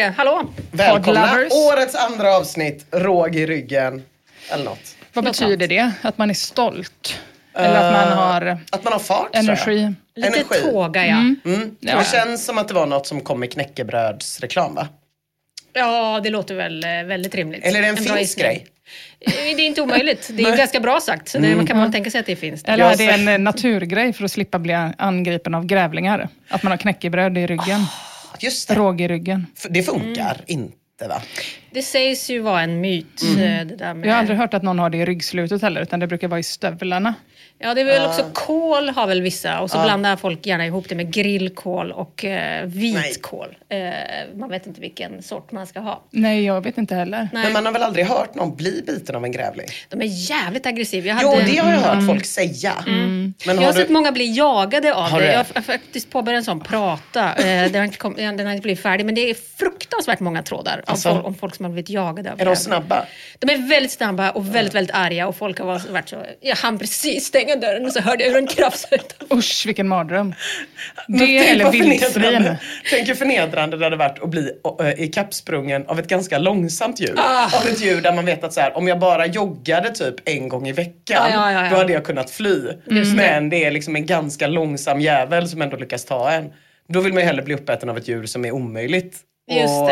Hej! Hallå! Välkomna! Podlovers. Årets andra avsnitt, råg i ryggen. Eller något. Vad Något betyder det? Att man är stolt? Eller att man har Att man har fart energi? Lite Energi. tåga ja. Mm. Ja. Det känns som att det var något som kom i knäckebrödsreklam va? Ja, det låter väl eh, väldigt rimligt. Eller är det en, bra finsk grej? Eh, Det är inte omöjligt. Det är ganska bra sagt. Så det, man kan man tänka sig att det är finskt. Eller är det en eh, naturgrej för att slippa bli angripen av grävlingar? Att man har knäckebröd i ryggen, Just det. råg i ryggen. Det funkar inte va? Det sägs ju vara en myt. eh, Det där med... Jag har aldrig hört att någon har det i ryggslutet heller, utan det brukar vara i stövlarna. Ja, det är väl också kål har väl vissa. Och så blandar folk gärna ihop det med grillkål och eh, vitkål. Eh, man vet inte vilken sort man ska ha. Nej, jag vet inte heller. Nej, Men man har väl aldrig hört någon bli biten av en grävling? De är jävligt aggressiva. Jag, Jo, hade... det har jag hört folk säga. Men jag har har du... sett många bli jagade av Har det. du? Jag har faktiskt påbörjat en sån prata. Eh, den, har inte kom, den har inte blivit färdig. Men det är fruktansvärt många trådar om, Alltså? folk, om folk som har blivit jagade av Är de snabba? De är väldigt snabba och väldigt, väldigt arga. Och folk har varit så... Jag hann precis stänga dörren och så hörde jag hur den krafsade utanför. Usch, vilken mardröm. Det eller vildsvin. förnedrande- Tänk hur förnedrande det hade varit att bli uh, ikappsprungen av ett ganska långsamt djur. Ah. Av ett djur där man vet att så här, om jag bara joggade typ en gång i veckan, Ja, ja, ja, ja. då hade jag kunnat fly. Men det är liksom en ganska långsam jävel som ändå lyckas ta en. Då vill man ju hellre bli uppäten av ett djur som är omöjligt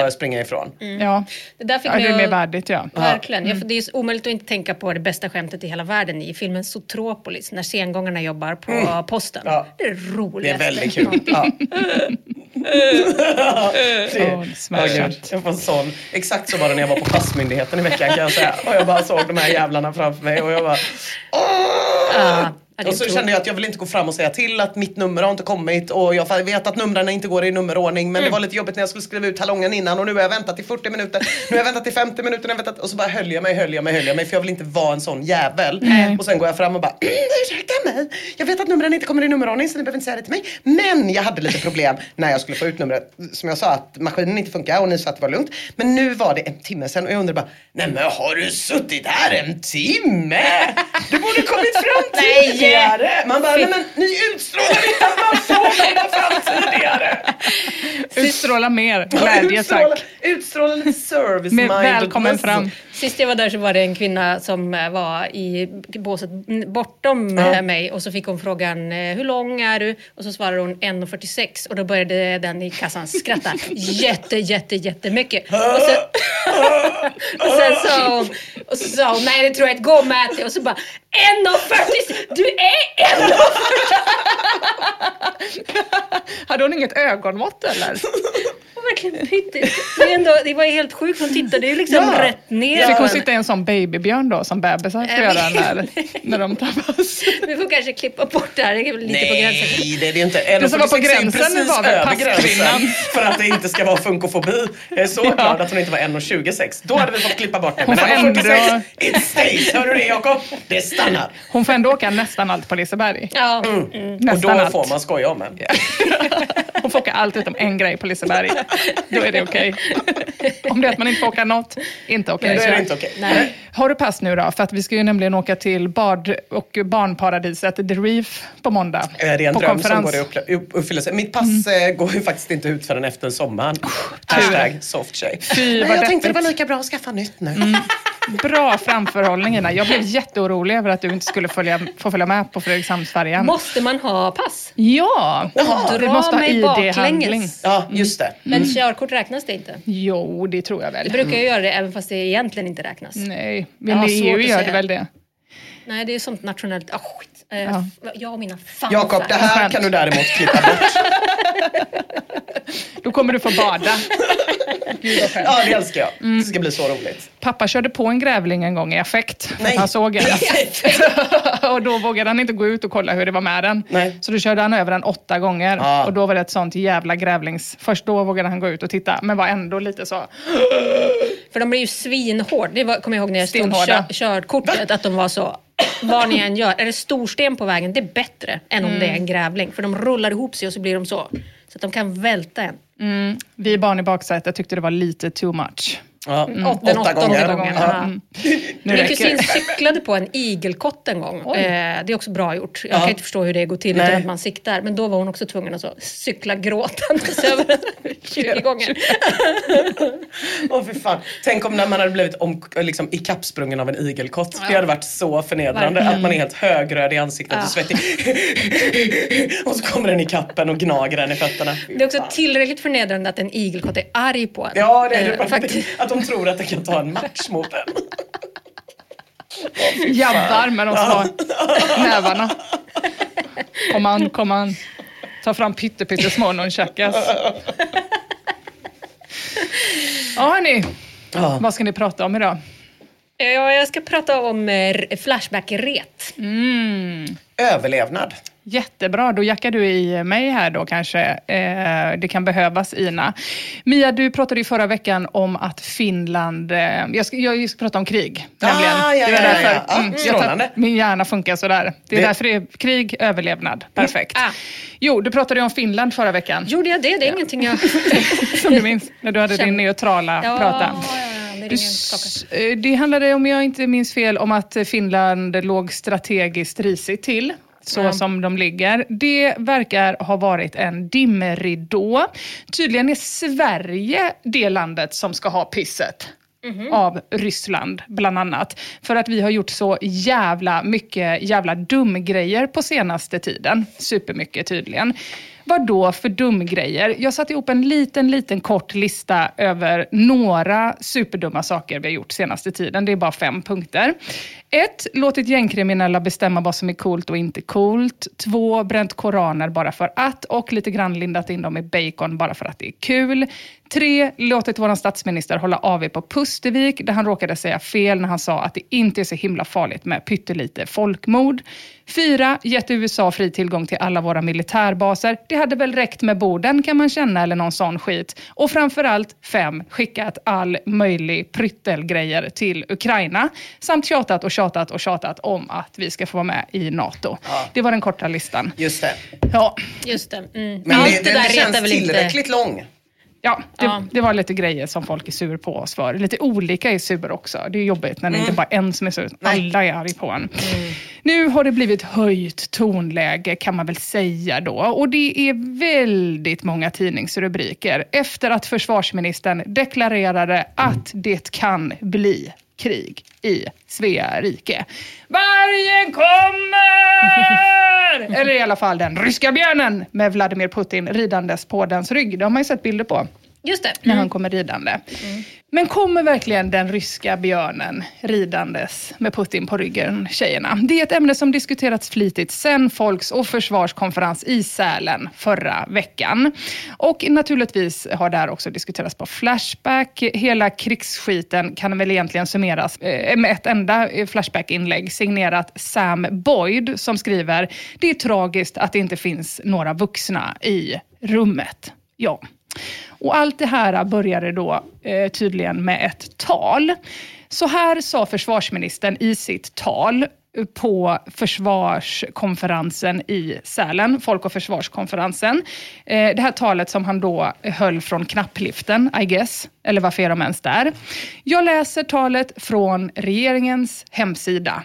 Att springa ifrån. Ja, Det där fick ja det är mer värdigt ja. Verkligen. Ja, för det är så omöjligt att inte tänka på det bästa skämtet i hela världen i filmen Zootropolis, när sengångarna jobbar på posten. Ja. Det är det Det är väldigt kul. Ja. det, gud. Jag får en sån. Exakt så var det när jag var på passmyndigheten i veckan kan jag säga. Och jag bara såg de här jävlarna framför mig och jag bara Åh! Och så kände jag att jag vill inte gå fram och säga till att mitt nummer har inte kommit och jag vet att numren inte går i nummerordning men det var lite jobbigt när jag skulle skriva ut talongen innan och nu har jag väntat i 40 minuter, nu har jag väntat i 50 minuter, jag väntat och så bara höll jag mig, höll jag mig, höll jag mig för jag vill inte vara en sån jävel. Och sen går jag fram och bara "Mm, ursäkta mig, jag vet att numren inte kommer i nummerordning så ni behöver inte säga det till mig. Men jag hade lite problem när jag skulle få ut numret. Som jag sa att maskinen inte funkar och ni sa att det var lugnt. Men nu var det en timme sen och jag undrade bara, nej men har du suttit här en timme? Du borde kommit fram Nej. Tidigare. Man bara, nej men ni utstrålar inte att man får komma fram tidigare. Utstråla mer glädje Utstråla, tack. utstråla lite service Med välkommen fram. Sist jag var där så var det en kvinna som eh, var i båset bortom eh, mig och så fick hon frågan eh, hur lång är du? Och så svarade hon 1,46 och då började den i kassan skratta jätte, jätte, jättemycket. Och sen, och sen sa hon, och så sa hon nej det tror jag inte går Matti och så bara 1,46! Du är 1,46! Hade hon inget ögonmått eller? Verkligen pyttigt. Det, ändå, det var helt sjukt. Hon tittade ju liksom Ja. rätt ner. Fick hon sitta i en sån babybjörn då som bebisar får göra när, när de tappas? Vi får kanske klippa bort det här. Det är lite på gränsen. Nej, det är det inte. En Det som var på 46 är gränsen var väl passkvinnan. gränsen för att det inte ska vara funkofobi. Jag är så glad att hon inte var 1,26. Då hade vi fått klippa bort det. Men Hon får 1,46, ändå- it stays. Hör du det Jakob? Det stannar. Hon får ändå åka nästan allt på Liseberg. Ja. Och Nästan då allt. får man skoja om en. Hon får åka allt utom en grej på Liseberg. Då är det okej. Om det är att man inte får åka något, inte okej. Då är det inte okej. Nej. Har du pass nu då? För att vi ska ju nämligen åka till bad och barnparadiset The Reef på måndag. Eh, Det är en på dröm konferens. som går i upp- uppfyllelse. Mitt pass eh, går ju faktiskt inte ut förrän efter sommaren. Hashtag soft tjej. Fy, Men vad jag tänkte det var deppigt. Lika bra att skaffa nytt nu. Bra framförhållning Ina. Jag blev jätteorolig över att du inte skulle följa, få följa med på Fredrikshamnsfärjan. Måste man ha pass? Ja, Dra du måste ha mig baklänges. Ja, just det. Men körkort räknas det inte? Jo, det tror jag Det väl. brukar ju göra det även fast det egentligen inte räknas. Nej, men svårt EU gör det väl det? Nej, det är sånt nationellt... Ah, skit. Eh, Ja. Jag och mina fan. Jakob, det här kan du däremot klippa bort. Då kommer du få bada. Gud vad skönt. Ja, det älskar jag. Det ska bli så roligt. Pappa körde på en grävling en gång i affekt. Nej. Han såg en. och då vågade han inte gå ut och kolla hur det var med den. Nej. Så då körde han över den åtta gånger. Ja. Och då var det ett sånt jävla grävlings... Först då vågade han gå ut och titta, men var ändå lite så... För de blir ju svinhård. Det var, kommer jag ihåg när jag stod kör, körkortet. Att de var så... Vad ni än gör. Är det storsten på vägen, det är bättre än om det är en grävling. För de rullar ihop sig och så blir de så. Så att de kan välta en. Vi barn i baksätet tyckte det var lite too much. Ja. Den Åtta åttonde gånger. gången. Ja. Ja. Nu Min kusin cyklade på en igelkott en gång. Eh, det är också bra gjort. Jag Ja. kan inte förstå hur det går till utan att man siktar. Men då var hon också tvungen att så cykla gråtandes över den 20 gånger. Åh fy fan. Tänk om när man hade blivit om, liksom, ikappsprungen av en igelkott. Det hade varit så förnedrande. Verkligen. Att man är helt högröd i ansiktet och svettig. och så kommer den i kappen och gnager den i fötterna. Det är också tillräckligt förnedrande att en igelkott är arg på en. Ja, det är det. Faktiskt. Att de tror att de kan ta en match mot en. Jabbar med de små nävarna. Kom an, kom an. Ta fram pytte, pyttesmå nunchakas. Ja, hörni. Ja. Vad ska ni prata om idag? Ja, jag ska prata om eh, Flashback-ret. Överlevnad. Jättebra, då jackar du i mig här då kanske. Eh, det kan behövas Ina. Mia, du pratade ju förra veckan om att Finland... Eh, jag, ska, jag ska prata om krig. Ah, nämligen. ja, Det var ja, ja, därför, ja. Ja, mm, jag strålande. tar- min hjärna funkar sådär. Det är Det- därför det är krig, överlevnad. Perfekt. Ah. Jo, du pratade ju om Finland förra veckan. Gjorde jag det? Det är ingenting jag... Som du minns, när du hade din Känner- neutrala Ja, prata. ja, ja, Du eh, Det handlade, om jag inte minns fel, om att Finland låg strategiskt risigt till. Så Ja. som de ligger. Det verkar ha varit en dimridå. Tydligen är Sverige det landet som ska ha pisset. av Ryssland bland annat. För att vi har gjort så jävla mycket jävla dumgrejer på senaste tiden. Supermycket tydligen. Vad då för dumgrejer? Jag satte ihop en liten, liten kort lista över några superdumma saker vi har gjort senaste tiden. Det är bara fem punkter. 1. Låtit gängkriminella bestämma vad som är coolt och inte coolt. 2. Bränt koraner bara för att. Och lite grann lindat in dem i bacon bara för att det är kul. Tre, Låtit vår statsminister hålla AV på Pustervik där han råkade säga fel när han sa att det inte är så himla farligt med pyttelite folkmord. Fyra, Gett USA fri tillgång till alla våra militärbaser. Det hade väl räckt med borden kan man känna eller någon sån skit. Och framförallt fem, Skickat all möjlig pryttelgrejer till Ukraina. Samt tjatat och tjatat och tjatat om att vi ska få vara med i NATO. Det var den korta listan. Just det. Ja, Just det. Mm. Men Allt det, det, det retar känns väl inte- tillräckligt lång. Ja, det, Ja. det var lite grejer som folk är sur på oss för. Lite olika är sur också. Det är jobbigt när det inte bara är en som är sur. Alla är arg på en. Nu har det blivit höjt tonläge kan man väl säga då. Och det är väldigt många tidningsrubriker efter att försvarsministern deklarerade att det kan bli krig i Svea rike. Vargen kommer! Eller i alla fall den ryska björnen med Vladimir Putin ridandes på dens rygg. Det har man ju sett bilder på. Just det. när han kommer ridande. Men kommer verkligen den ryska björnen ridandes med Putin på ryggen, tjejerna? Det är ett ämne som diskuterats flitigt sen Folks och försvarskonferens i Sälen förra veckan. Och naturligtvis har det här också diskuterats på Flashback. Hela krigsskiten kan väl egentligen summeras eh, med ett enda eh, Flashback-inlägg signerat Sam Boyd som skriver “Det är tragiskt att det inte finns några vuxna i rummet”. Ja. Och allt det här började då eh, tydligen med ett tal. Så här sa försvarsministern i sitt tal eh, på försvarskonferensen i Sälen, Folk och försvarskonferensen. Eh, det här talet som han då höll från knappliften, I guess, eller varför är de ens där? Jag läser talet från regeringens hemsida.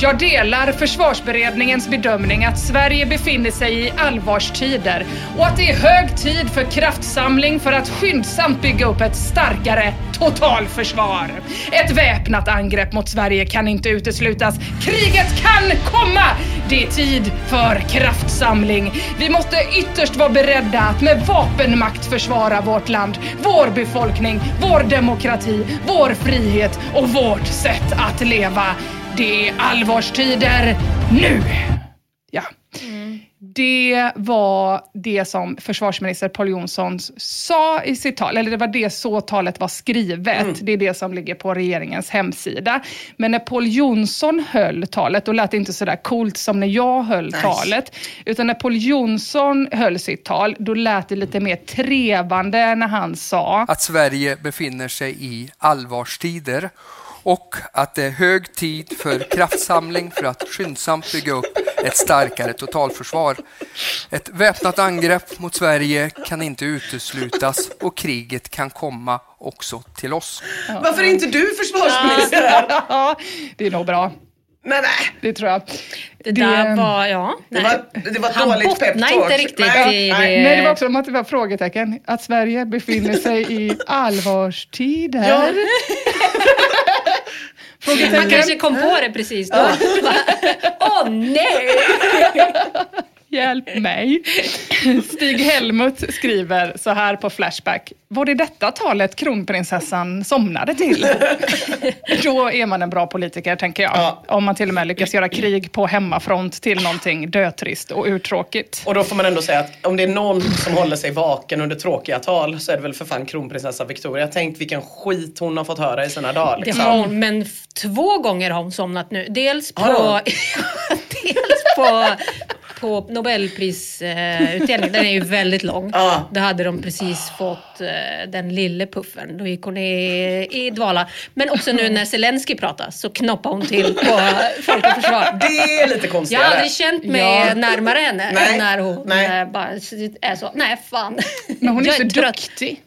Jag delar försvarsberedningens bedömning att Sverige befinner sig i allvarstider och att det är hög tid för kraftsamling för att skyndsamt bygga upp ett starkare totalförsvar. Ett väpnat angrepp mot Sverige kan inte uteslutas. Kriget kan komma! Det är tid för kraftsamling. Vi måste ytterst vara beredda att med vapenmakt försvara vårt land, vår befolkning, vår demokrati, vår frihet och vårt sätt att leva. Det är allvarstider nu! Ja. Det var det som försvarsminister Paul Jonsson sa i sitt tal, eller det var det så talet var skrivet. Det är det som ligger på regeringens hemsida. Men när Paul Jonsson höll talet, då lät det inte sådär coolt som när jag höll talet. Utan när Paul Jonsson höll sitt tal, då lät det lite mer trevande när han sa att Sverige befinner sig i allvarstider och att det är hög tid för kraftsamling för att skyndsamt bygga upp ett starkare totalförsvar. Ett väpnat angrepp mot Sverige kan inte uteslutas och kriget kan komma också till oss. Varför är inte du försvarsminister? Ja, det är nog bra. Nej, nej. Det tror jag. Det där var, ja. Det nej. var, det var ett Han dåligt peptalk. inte riktigt Nej, i nej. det. Nej, det var också att det var frågetecken. Att Sverige befinner sig i allvarstider. Ja. Man kanske kom på det precis då. Åh nej! Hjälp mig. Stig Helmut skriver så här på Flashback. Var det detta talet kronprinsessan somnade till? Då är man en bra politiker, tänker jag. Ja. Om man till och med lyckas göra krig på hemmafront till någonting dötrist och urtråkigt. Och då får man ändå säga att om det är någon som håller sig vaken under tråkiga tal så är det väl för fan kronprinsessa Victoria. Tänk vilken skit hon har fått höra i sina dagar. Det Liksom. har hon, men två gånger har hon somnat nu. Dels på, dels på, på Nobelprisutdelningen. Den är ju väldigt lång. Ja. Då hade de precis fått eh, den lille puffen. Då gick hon i, i dvala. Men också nu när Zelensky pratar så knoppar hon till på Folk och Försvar. Det är lite Jag konstigare. har aldrig känt mig Ja. närmare henne Nej. än när hon Nej. eh, bara är så, nej fan. Men hon är Jag så trött. duktig.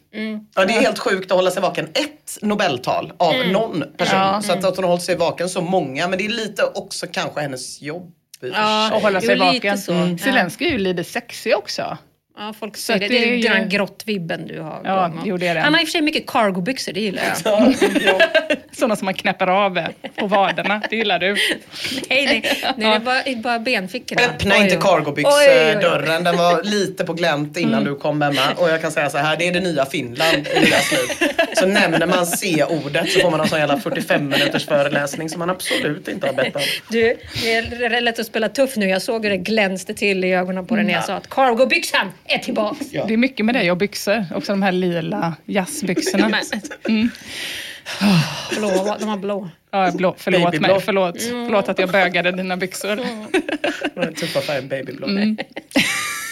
Ja, det är helt sjukt att hålla sig vaken. Ett Nobeltal av Mm. någon person. Så att, att hon har hållit sig vaken så många. Men det är lite också kanske hennes jobb. För Ja. Och hålla sig vaken. så. Mm. Zelenskyj är ju lite sexig också. Ja, folk säger det. Det är ju- den här grottvibben du har. Ja, jo, det är det. Han har i och för sig mycket cargobyxor, det gillar jag. Sådana som man knäpper av på vaderna. Det gillar du. nej, nej, nej, det är bara, det är bara benfickorna. Öppna Oj, inte cargobyxdörren. Den var lite på glänt innan Mm. du kom Emma. Och jag kan säga så här, det är det nya Finland i deras liv. Så nämner man C-ordet så får man en sån jävla 45 minuters föreläsning som man absolut inte har bett om. Du, det är lätt att spela tuff nu. Jag såg hur det glänste till i ögonen på dig när jag sa att cargobyxan är tillbaks. Ja. Det är mycket med dig och byxor. Också de här lila jazzbyxorna. Men, blå, de var blå. Ja, blå, förlåt Babyblå. mig. Förlåt. förlåt att jag bögade dina byxor. Den Tuffa färgen babyblå. Mm.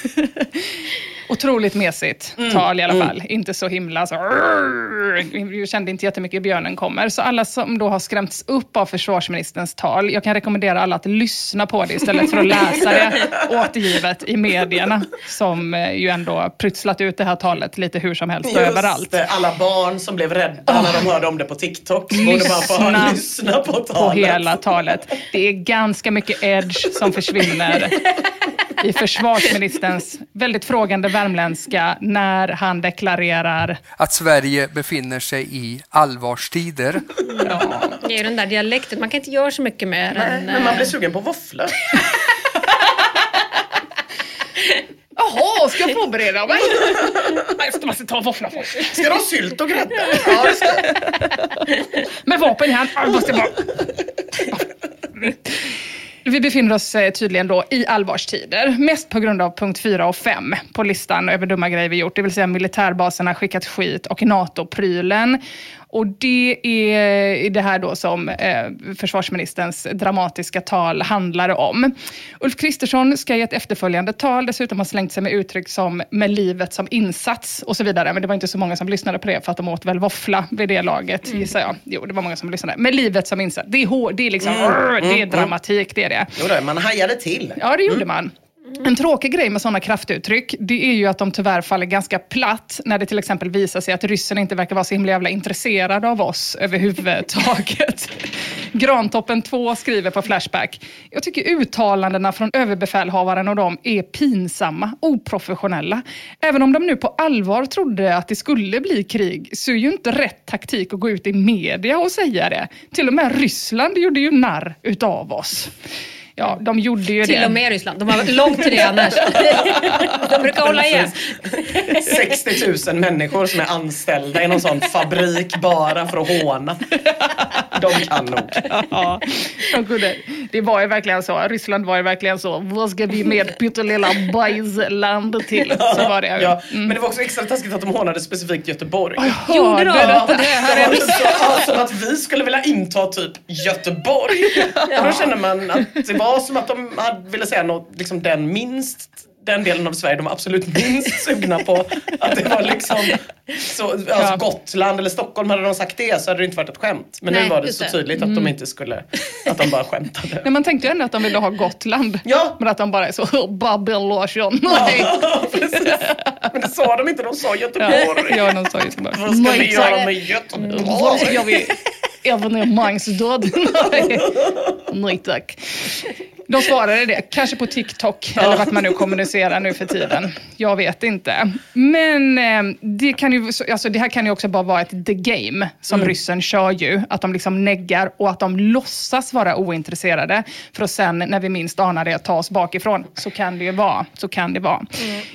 Otroligt mesigt Mm. tal i alla fall. Inte så himla så... Vi kände inte jättemycket björnen kommer. Så alla som då har skrämts upp av försvarsministerns tal, jag kan rekommendera alla att lyssna på det istället för att läsa det återgivet i medierna. Som eh, ju ändå prytslat ut det här talet lite hur som helst och överallt. det, alla barn som blev rädda när de hörde om det på TikTok. Man få Lyssna lyssna på på talet. hela talet. Det är ganska mycket edge som försvinner i försvarsministerns väldigt frågande värmländska när han deklarerar Att Sverige befinner sig i allvarstider Det är ju den där dialekten. Man kan inte göra så mycket med Nej, den. men man blir sugen på våfflor. Jaha, Ska jag förbereda mig? Nej, jag måste ta våfflan först. Ska du ha sylt och grädde? Ja. Med vapen i hand. Ja, måste bara... Vi befinner oss eh, tydligen då i allvarstider. Mest på grund av punkt 4 och 5 på listan över dumma grejer vi gjort. Det vill säga militärbaserna skickat skit och NATO-prylen. Och det är det här då som eh, försvarsministerns dramatiska tal handlar om. Ulf Kristersson ska i ett efterföljande tal dessutom ha slängt sig med uttryck som med livet som insats och så vidare. Men det var inte så många som lyssnade på det för att de åt väl våffla vid det laget gissar jag. Jo, det var många som lyssnade. Med livet som insats. Det är, hår, det är liksom, det är dramatik, det är det. Jo, då, man hajade till. Ja, det gjorde man. En tråkig grej med sådana kraftuttryck, det är ju att de tyvärr faller ganska platt när det till exempel visar sig att ryssen inte verkar vara så himla jävla intresserad av oss överhuvudtaget. Grantoppen 2 skriver på Flashback. Jag tycker uttalandena från överbefälhavaren och dem är pinsamma, oprofessionella. Även om de nu på allvar trodde att det skulle bli krig så är ju inte rätt taktik att gå ut i media och säga det. Till och med Ryssland gjorde ju narr utav oss. Ja, de gjorde ju Till det. och med Ryssland. De har långt till det annars. De brukar hålla igen. 60 000 människor som är anställda i någon sån fabrik bara för att håna. De kan nog. Ja, de kunde. Det var ju verkligen så. Ryssland var ju verkligen så. Vad ska vi med pyttelilla bajsland till? Så var det. Ja, men det var också extra taskigt att de hånade specifikt Göteborg. Gjorde de? På det här ja, som att vi skulle vilja inta typ Göteborg. Och då känner man att det var som att de hade, ville säga något, liksom den minst den delen av Sverige de var absolut minst sugna på. Att det var liksom så, alltså Ja. Gotland eller Stockholm, hade de sagt det så hade det inte varit ett skämt. Men Nej, nu var det så det. tydligt att de inte skulle, att de bara skämtade. Men man tänkte ju ändå att de ville ha Gotland. Ja. Men att de bara är så, Larsson. Nej. Precis. Men det sa de inte, de sa Göteborg. Ja, de sa bara, Vad ska vi "Nej, göra med Göteborg? Vad ska vi evenemangsdöd? Nej. Nej tack. De svarade det, kanske på TikTok eller vart man nu kommunicerar nu för tiden. Jag vet inte. Men eh, det, kan ju, alltså, det här kan ju också bara vara ett the game som ryssen kör ju. Att de liksom neggar och att de låtsas vara ointresserade för att sen när vi minst anar det ta oss bakifrån. Så kan det ju vara. Så kan det vara.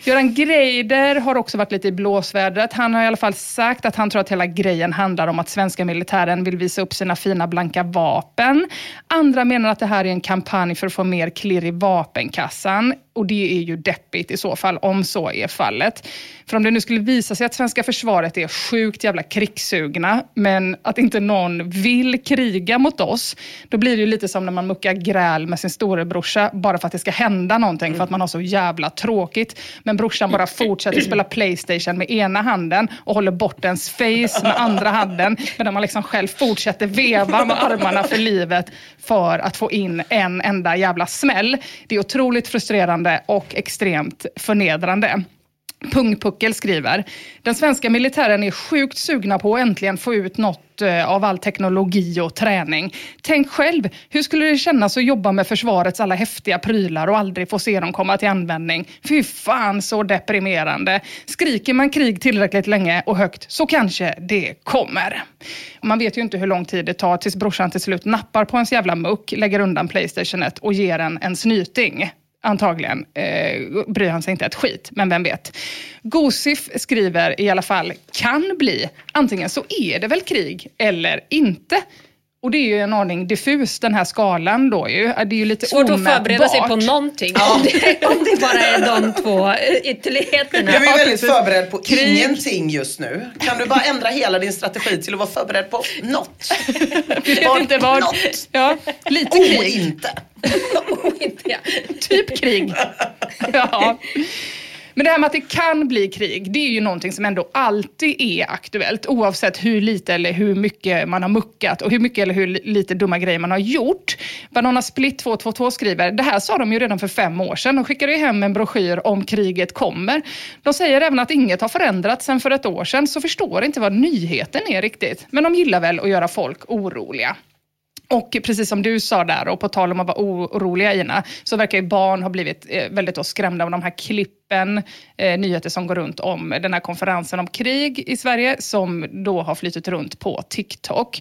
Göran Greider har också varit lite i blåsvädret. Han har i alla fall sagt att han tror att hela grejen handlar om att svenska militären vill visa upp sina fina blanka vapen. Andra menar att det här är en kampanj för att få mer klirr i vapenkassan. Och det är ju deppigt i så fall, om så är fallet. För om det nu skulle visa sig att svenska försvaret är sjukt jävla krigssugna, men att inte någon vill kriga mot oss, då blir det ju lite som när man muckar gräl med sin storebrorsa, bara för att det ska hända någonting, för att man har så jävla tråkigt. Men brorsan bara fortsätter spela Playstation med ena handen och håller bort ens face med andra handen, medan man liksom själv fortsätter veva med armarna för livet för att få in en enda jävla smäll. Det är otroligt frustrerande och extremt förnedrande. Pungpuckel skriver, den svenska militären är sjukt sugna på att äntligen få ut något eh, av all teknologi och träning. Tänk själv, hur skulle det kännas att jobba med försvarets alla häftiga prylar och aldrig få se dem komma till användning? Fy fan så deprimerande. Skriker man krig tillräckligt länge och högt så kanske det kommer. Man vet ju inte hur lång tid det tar tills brorsan till slut nappar på ens jävla muck, lägger undan Playstationet och ger en en snyting. Antagligen eh, bryr han sig inte ett skit, men vem vet. Gosif skriver i alla fall, kan bli. Antingen så är det väl krig eller inte. Och det är ju en aning diffus den här skalan då ju. Det är ju lite Svårt att förbereda sig på omätbart. någonting. Om, det, om det bara är de två ytterligheterna. Jag är väldigt förberedd på Krig. ingenting just nu. Kan du bara ändra hela din strategi till att vara förberedd på något? Vi vet inte vad. Något. Ja, lite Oh, krig. inte. Oh, inte jag. Typ krig. Ja. Men det här med att det kan bli krig, det är ju någonting som ändå alltid är aktuellt. Oavsett hur lite eller hur mycket man har muckat och hur mycket eller hur lite dumma grejer man har gjort. Banana Split 222 skriver, det här sa de ju redan för fem år sedan. De skickade ju hem en broschyr om kriget kommer. De säger även att inget har förändrats sedan för ett år sedan, så förstår inte vad nyheten är riktigt. Men de gillar väl att göra folk oroliga. Och precis som du sa där, och på tal om att vara oroliga Ina, så verkar ju barn ha blivit eh, väldigt skrämda av de här klippen klippen, eh, nyheter som går runt om den här konferensen om krig i Sverige som då har flyttat runt på TikTok.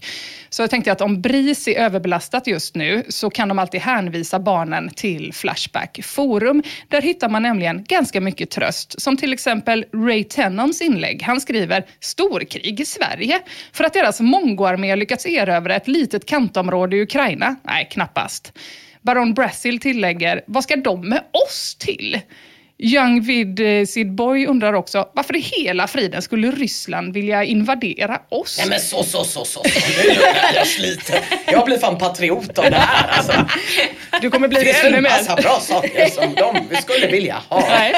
Så jag tänkte att om BRIS är överbelastat just nu så kan de alltid hänvisa barnen till Flashback Forum. Där hittar man nämligen ganska mycket tröst. Som till exempel Ray Tennons inlägg. Han skriver “Storkrig i Sverige” för att deras mongoarmé lyckats erövra ett litet kantområde i Ukraina? Nej, knappast. Baron Brazil tillägger, vad ska de med oss till? Young Vid eh, Sid Boy undrar också, varför i hela friden skulle Ryssland vilja invadera oss? Nej men så, så, så, så. Nu är jag sliten. Jag blir fan patriot av det här alltså. Du kommer bli Det det ännu finns en mer. massa bra saker som de skulle vilja ha. Nej.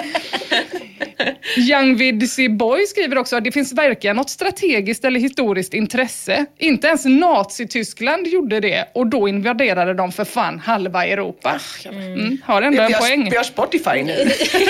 Young Vid Boy skriver också att det finns varken något strategiskt eller historiskt intresse. Inte ens Nazityskland gjorde det och då invaderade de för fan halva Europa. Mm, har ändå en Vi har, poäng. vi har Spotify nu.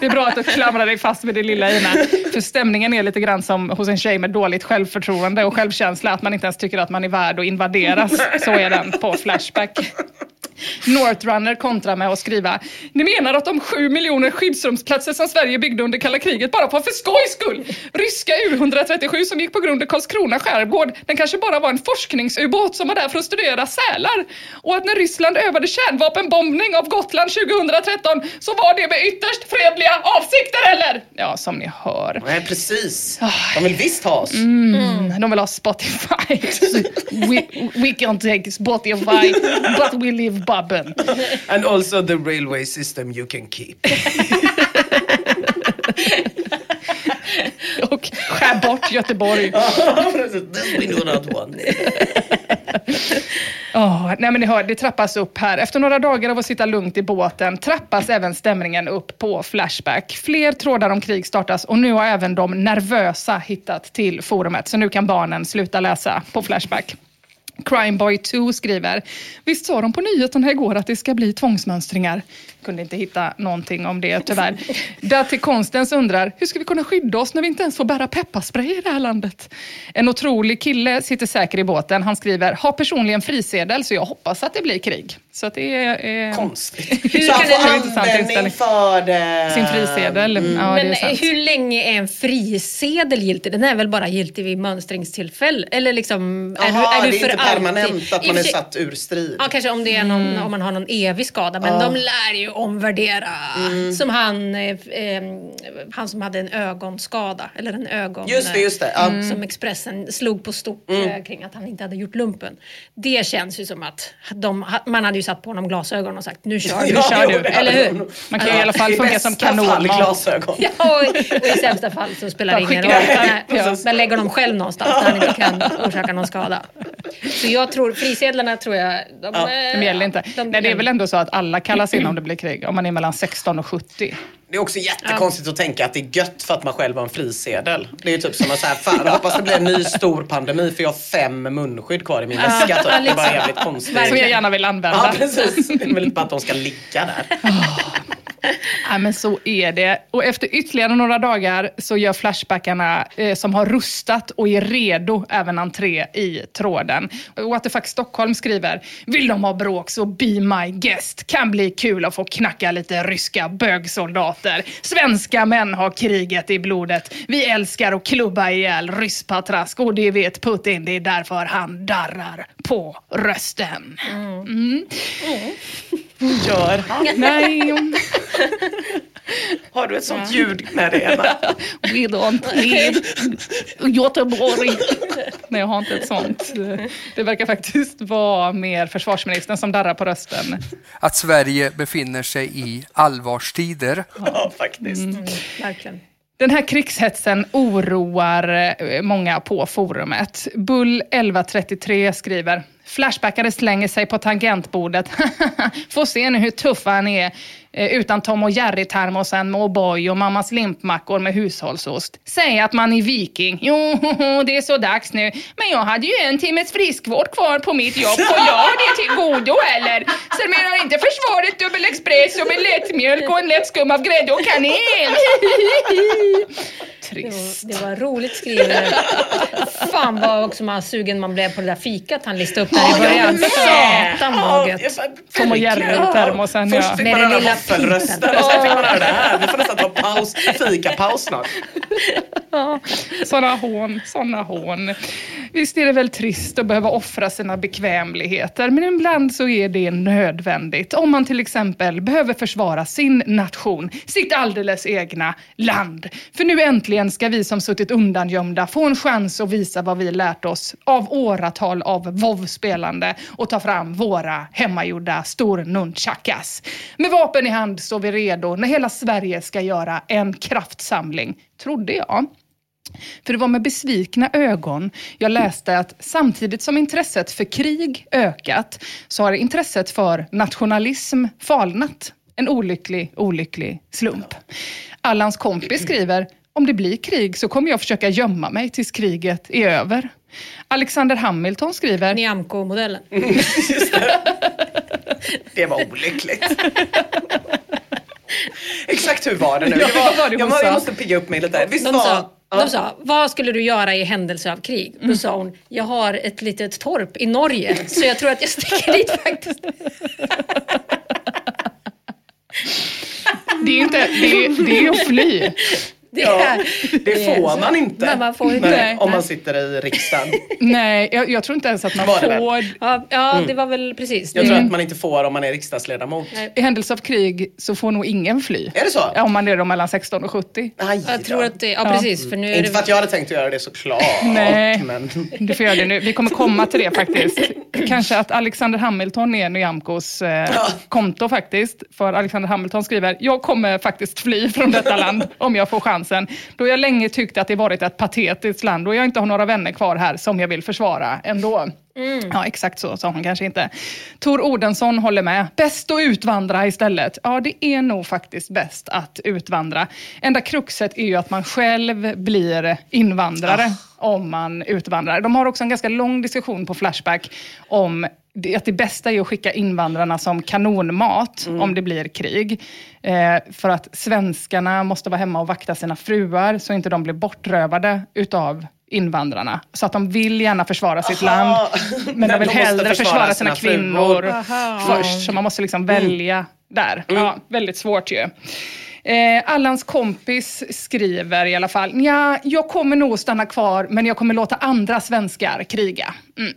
det är bra att du klamrar dig fast vid det lilla Ina. För stämningen är lite grann som hos en tjej med dåligt självförtroende och självkänsla. Att man inte ens tycker att man är värd att invaderas. Så är den på Flashback. Northrunner kontrar med att skriva Ni menar att de sju miljoner skyddsrumsplatser som Sverige byggde under kalla kriget bara var för skojs skull? Ryska U137 som gick på grund i Karlskrona skärgård, den kanske bara var en forskningsubåt som var där för att studera sälar. Och att när Ryssland övade kärnvapenbombning av Gotland 2013 så var det med ytterst fredliga avsikter eller? Ja, som ni hör. Nej precis. De vill visst ha oss. Mm, de vill ha Spotify. we, we can take Spotify, but we live Babben. And also the railway system you can keep. Och skär bort Göteborg. This we do not want. Åh, nej men ni hör, det trappas upp här. Efter några dagar av att sitta lugnt i båten trappas även stämningen upp på Flashback. Fler trådar om krig startas och nu har även de nervösa hittat till forumet. Så nu kan barnen sluta läsa på Flashback. Crimeboy 2 skriver, visst sa de på nyheterna igår att det ska bli tvångsmönstringar? Kunde inte hitta någonting om det tyvärr. Datti Konstens undrar, hur ska vi kunna skydda oss när vi inte ens får bära pepparspray i det här landet? En otrolig kille sitter säker i båten. Han skriver, har personligen frisedel så jag hoppas att det blir krig. Så att det är... Eh, Konstigt. Hur Så han kan det- får Intressant användning för det. sin frisedel. Ja, det Men är hur länge är en frisedel giltig? Den är väl bara giltig vid mönstringstillfälle? Eller liksom, är Jaha, du, är du det är för inte permanent alltid? att man är satt ur strid. Ja, kanske om, det är någon, om man har någon evig skada. Men de lär ju omvärdera. Som han, eh, eh, han som hade en ögonskada. Eller en ögon... Just det, just det. Ja. eh, Som Expressen slog på stort eh, kring att han inte hade gjort lumpen. Det känns ju som att de, man hade ju satt på honom glasögon och sagt nu kör du. Ja, kör jo, du. Eller hur? Man kan ju i alla fall funka som kanonmat. glasögon. Ja, och, och i sämsta fall så spelar det ingen roll. Nej, Ja. Men lägger dem själv någonstans där han inte kan orsaka någon skada. Så jag tror, frisedlarna tror jag... De, De gäller inte. de- Nej, det är väl ändå så att alla kallas in om det blir krig, om man är mellan 16 och 70. Det är också jättekonstigt att tänka att det är gött för att man själv har en frisedel. Det är ju typ som att säga, fan jag hoppas det blir en ny stor pandemi för jag har fem munskydd kvar i min väska. Typ. Det är bara jävligt konstigt. Som jag gärna vill använda. Ja precis. Det är väl inte bara att de ska ligga där. Ja, men så är det. Och efter ytterligare några dagar så gör Flashbackarna eh, som har rustat och är redo även entré i tråden. What Stockholm skriver, vill de ha bråk så be my guest. Kan bli kul att få knacka lite ryska bögsoldater. Svenska män har kriget i blodet. Vi älskar att klubba ihjäl rysspatrask och det vet Putin. Det är därför han darrar på rösten. Mm. Gör. Nej. Har du ett sånt ljud med dig Emma? We don't need Göteborg. Nej, jag har inte ett sånt. Det verkar faktiskt vara mer försvarsministern som darrar på rösten. Att Sverige befinner sig i allvarstider. Ja faktiskt. Verkligen. Den här krigshetsen oroar eh, många på forumet. Bull 1133 skriver Flashbackare slänger sig på tangentbordet. Får se nu hur tuff han är eh, utan Tom och Jerry-termosen med O'boy och mammas limpmackor med hushållsost. Säg att man är viking. Jo, det är så dags nu. Men jag hade ju en timmes friskvård kvar på mitt jobb. Får jag det till godo eller? Sen menar inte försvaret dubbel express och med lättmjölk och en lätt skum av grädde och kanel. Det Trist. var, det var roligt skrivet. Fan vad också man sugen man blev på det där fikat han listade upp. Där i början. Satan vad gött. Tom och Jerry i termosen, Först fick man höra lilla våffelrösten och sen fick man höra det här. Vi får nästan ta paus, fikapaus snart. Såna hån, såna hån. Visst är det väl trist att behöva offra sina bekvämligheter, men ibland så är det nödvändigt. Om man till exempel behöver försvara sin nation, sitt alldeles egna land. För nu äntligen ska vi som suttit undangömda få en chans att visa vad vi lärt oss av åratal av spelande och ta fram våra hemmagjorda stor-nunchakas. Med vapen i hand står vi redo när hela Sverige ska göra en kraftsamling, trodde jag. För det var med besvikna ögon jag läste att samtidigt som intresset för krig ökat så har intresset för nationalism falnat. En olycklig, olycklig slump. Allans kompis skriver om det blir krig så kommer jag försöka gömma mig tills kriget är över. Alexander Hamilton skriver Nyamko-modellen. Det. det var olyckligt. Exakt hur var det nu? Ja, Det vad var det jag, jag måste pigga upp mig lite. Visst De var... sa, Ja. de sa, vad skulle du göra i händelse av krig? Då sa hon, jag har ett litet torp i Norge så jag tror att jag sticker dit faktiskt. det är, inte, det, är, det är att fly. Det, Ja, är, det får man inte. Nej, man får inte. Nej, om man sitter i riksdagen. Nej, jag, jag tror inte ens att man Var det får Ja, ja det var väl precis. Jag tror Det- att man inte får om man är riksdagsledamot. Nej. I händelse av krig så får nog ingen fly. Är det så? Ja, om man är då mellan 16 och 70. Aj, Jag då. tror att det, ja precis. För nu är Inte för det, att jag hade tänkt att göra det såklart. Nej. Men... Du får göra det nu. Vi kommer komma till det faktiskt. Kanske att Alexander Hamilton är Nyamkos eh, konto faktiskt. För Alexander Hamilton skriver, jag kommer faktiskt fly från detta land om jag får chansen. Då jag länge tyckt att det varit ett patetiskt land och jag inte har några vänner kvar här som jag vill försvara ändå. Ja, exakt så sa hon kanske inte. Tor Odensson håller med. Bäst att utvandra istället. Ja, det är nog faktiskt bäst att utvandra. Enda kruxet är ju att man själv blir invandrare om man utvandrar. De har också en ganska lång diskussion på Flashback om att det bästa är att skicka invandrarna som kanonmat om det blir krig. Eh, för att svenskarna måste vara hemma och vakta sina fruar så inte de blir bortrövade utav invandrarna. Så att de vill gärna försvara sitt land, men Men de vill de hellre försvara försvara sina, sina kvinnor först. Så man måste liksom välja där. Ja, väldigt svårt ju. Eh, Allans kompis skriver i alla fall, ja, jag kommer nog stanna kvar men jag kommer låta andra svenskar kriga. Mm.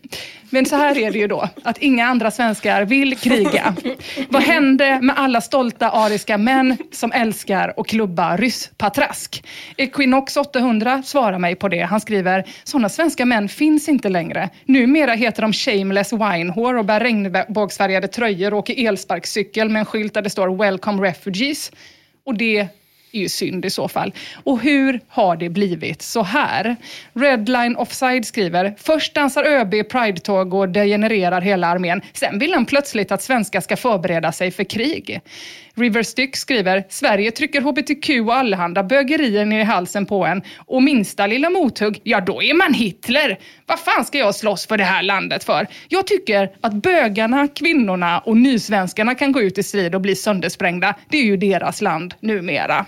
Men så här är det ju då, att inga andra svenskar vill kriga. Vad hände med alla stolta ariska män som älskar och klubba rysspatrask? Equinox 800 svarar mig på det. Han skriver, sådana svenska män finns inte längre. Numera heter de shameless winehore och bär regnbågsfärgade tröjor och åker elsparkcykel med en skylt där det står “Welcome refugees”. Och det är ju synd i så fall. Och hur har det blivit så här? Redline Offside skriver, först dansar ÖB Pride-tåg och degenererar hela armén. Sen vill han plötsligt att svenskar ska förbereda sig för krig. River Styck skriver, Sverige trycker hbtq och allehanda bögerier ner i halsen på en. Och minsta lilla mothugg, ja då är man Hitler. Vad fan ska jag slåss för det här landet för? Jag tycker att bögarna, kvinnorna och nysvenskarna kan gå ut i strid och bli söndersprängda. Det är ju deras land numera.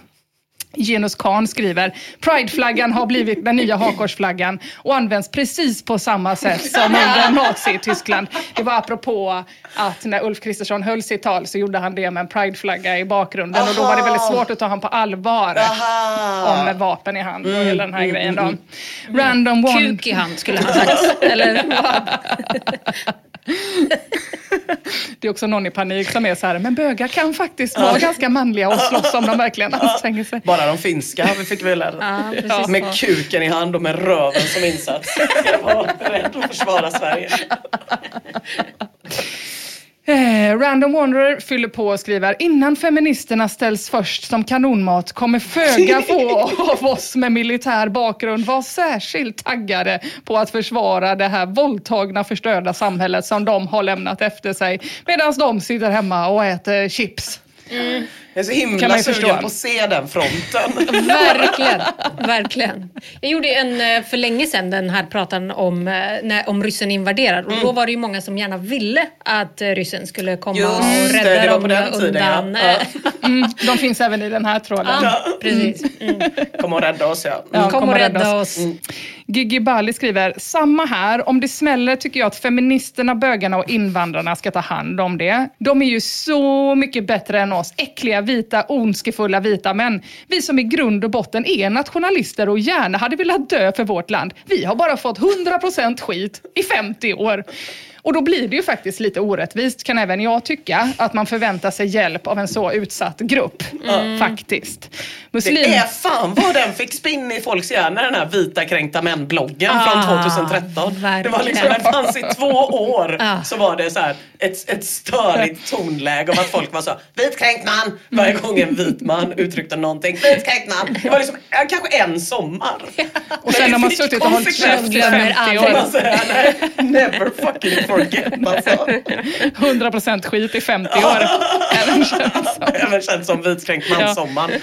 Genus Khan skriver, Prideflaggan har blivit den nya hakkorsflaggan och används precis på samma sätt som under Nazityskland. Det var apropå att när Ulf Kristersson höll sitt tal så gjorde han det med en prideflagga i bakgrunden och då var det väldigt svårt att ta honom på allvar Aha. om med vapen i hand och hela den här grejen då. Random one... kuk i hand skulle han sagt. Eller vad? Det är också någon i panik som är så här, men bögar kan faktiskt vara ganska manliga och slåss om de verkligen anstränger sig. Bara de finska vi fick vi lära Ja, precis. Med kuken i hand och med röven som insats. Ska vara beredd att försvara Sverige. Eh, Random Wanderer fyller på och skriver innan feministerna ställs först som kanonmat kommer föga få av oss med militär bakgrund vara särskilt taggade på att försvara det här våldtagna förstörda samhället som de har lämnat efter sig medan de sitter hemma och äter chips. Jag är så Kan himla sugen förstå. på att se den fronten. Verkligen, verkligen. Jag gjorde en eh, för länge sedan den här pratan om, eh, när, om ryssen invaderar och då Mm. var det ju många som gärna ville att eh, ryssen skulle komma Just och det, rädda det var dem den tiden, ja. undan. Mm, de finns även i den här tråden. Ja, precis. Mm. Kom och rädda oss ja. Ja, Kom och rädda oss. Gigi Bali skriver, samma här. Om det smäller tycker jag att feministerna, bögarna och invandrarna ska ta hand om det. De är ju så mycket bättre än oss. Äckliga, vita, ondskefulla vita män. Vi som i grund och botten är nationalister och gärna hade velat dö för vårt land. Vi har bara fått 100% skit i 50 år. Och då blir det ju faktiskt lite orättvist, kan även jag tycka, att man förväntar sig hjälp av en så utsatt grupp. Faktiskt. Muslim... Det är fan vad den fick spinn i folks hjärna den här vita kränkta män-bloggen från 2013. Det var liksom, verkligen. den fanns i två år. Ja. Så var det så här ett, ett störigt tonläge om att folk var så vitkränkt man varje gång en vit man uttryckte någonting. Vitkränkt man. Det var liksom kanske en sommar. Och sen har man suttit och hållit käft i glömmer 50 aldrig. år. Man säger, nej, never fucking forget alltså. 100% skit i 50 år. Även känns som. Även känd som vitkränkt man-sommaren.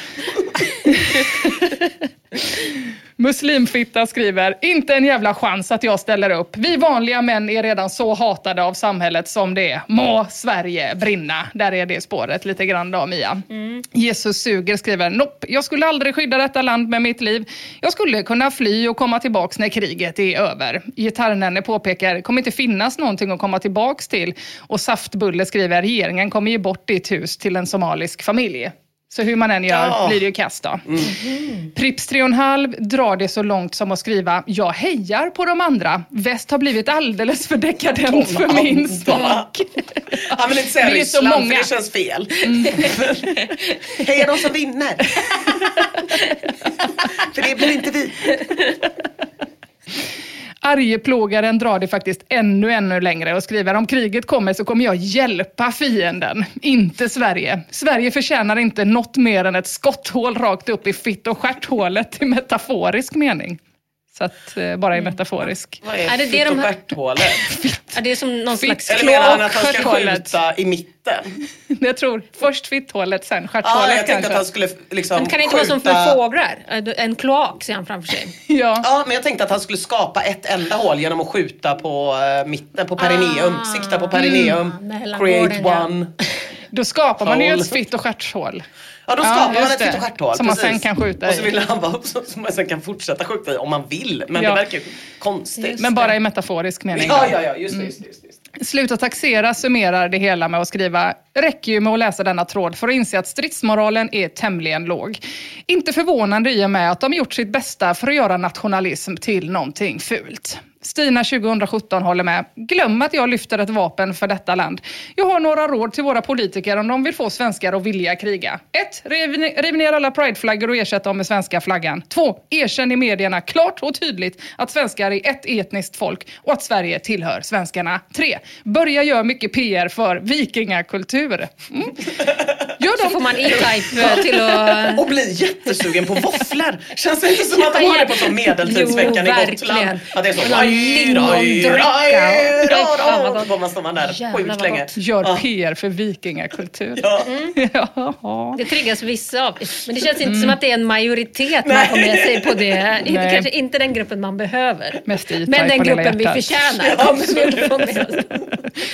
Muslimfitta skriver, inte en jävla chans att jag ställer upp. Vi vanliga män är redan så hatade av samhället som det är. Må Sverige brinna. Där är det spåret lite grann då, Mia. Jesus suger skriver, nopp, jag skulle aldrig skydda detta land med mitt liv. Jag skulle kunna fly och komma tillbaks när kriget är över. Gitarrnenne påpekar, det kommer inte finnas någonting att komma tillbaks till. Och Saftbulle skriver, regeringen kommer ge bort ditt hus till en somalisk familj. Så hur man än gör Ja. blir det ju kast då. Prips 3,5 drar det så långt som att skriva “Jag hejar på de andra. Väst har blivit alldeles för dekadent för min smak”. Han vill inte säga Det är så Ryssland många. för det känns fel. Heja de som vinner. för det blir inte vi. Arjeplågaren drar det faktiskt ännu, ännu längre och skriver om kriget kommer så kommer jag hjälpa fienden, inte Sverige. Sverige förtjänar inte något mer än ett skotthål rakt upp i fitt och stjärthålet i metaforisk mening. Så att, eh, bara i metaforisk. Vad är, Är det det fitt och stjärthålet? Ja, det är som någon slags Eller menar han att han ska skjuta i mitten? Jag tror först fitthålet, sen stjärthålet jag tänkte kanske. att han skulle liksom Men kan det inte vara som skjuta- för fåglar? En kloak ser han framför sig. Ja. Ja, men jag tänkte att han skulle skapa ett enda hål genom att skjuta på eh, mitten, på perineum. Ah. Sikta på perineum. mellangården, Create one. Då skapar man ju ett fitt och stjärthål. Ja, då Ja, skapar man just ett fitt stjärthål. Som man sen kan skjuta Och så i. vill han vara som man sen kan fortsätta skjuta i om man vill. Men Ja. det verkar ju konstigt. Men bara i metaforisk mening. Ja, ja, ja, just det. Just just. Just. Sluta taxera summerar det hela med att skriva räcker ju med att läsa denna tråd för att inse att stridsmoralen är tämligen låg. Inte förvånande i och med att de gjort sitt bästa för att göra nationalism till någonting fult. Stina 2017 håller med. Glöm att jag lyfter ett vapen för detta land. Jag har några råd till våra politiker om de vill få svenskar att vilja kriga. 1. Riv, riv ner alla prideflaggor och ersätt dem med svenska flaggan. 2. Erkänn i medierna klart och tydligt att svenskar är ett etniskt folk och att Sverige tillhör svenskarna. 3. Börja göra mycket PR för vikingakultur. Mm. Gör Så får man E-Type eh, till att... Och bli jättesugen på våfflor. Känns det inte som att de har det på som medeltidsveckan Jo, i. Gotland? Att det är så... Lingondricka. Man står man där sjukt länge. Gör Ja. PR för vikingakultur. Ja. Ja. Det triggas vissa av. Men det känns inte som att det är en majoritet man får med sig på det. Inte, Nej. kanske inte den gruppen man behöver. Mest Men den gruppen vi förtjänar oss.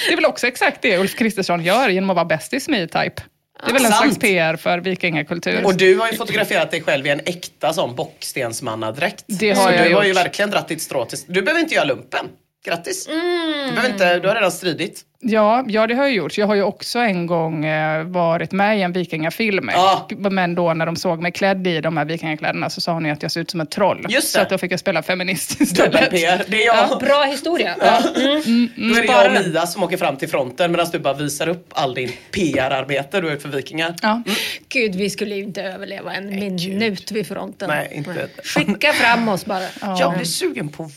Det är väl också exakt det Ulf Kristersson gör genom att vara bästis med E-Type. Det är väl en Sant. slags PR för vikingakultur. Och du har ju fotograferat dig själv i en äkta sån bockstensmannadräkt. Det har så jag du har ju gjort. verkligen dratt ditt strå till... Du behöver inte göra lumpen. Grattis. Mm. Du, behöver inte, du har redan stridit. Ja, ja, det har jag gjort. Jag har ju också en gång eh, varit med i en vikingafilm. Ja. Men då när de såg mig klädd i de här vikingakläderna så sa hon ju att jag ser ut som ett troll. Just Så det. att då fick jag spela feminist istället. PR. Det är jag. Bra historia. Ja. Mm. Då är det jag och. Mia som åker fram till fronten medan du bara visar upp all din PR-arbete du har gjort för Vikingar. Ja. Gud, vi skulle ju inte överleva en minut vid fronten. Nej, inte. Skicka fram oss bara. Jag blir sugen på.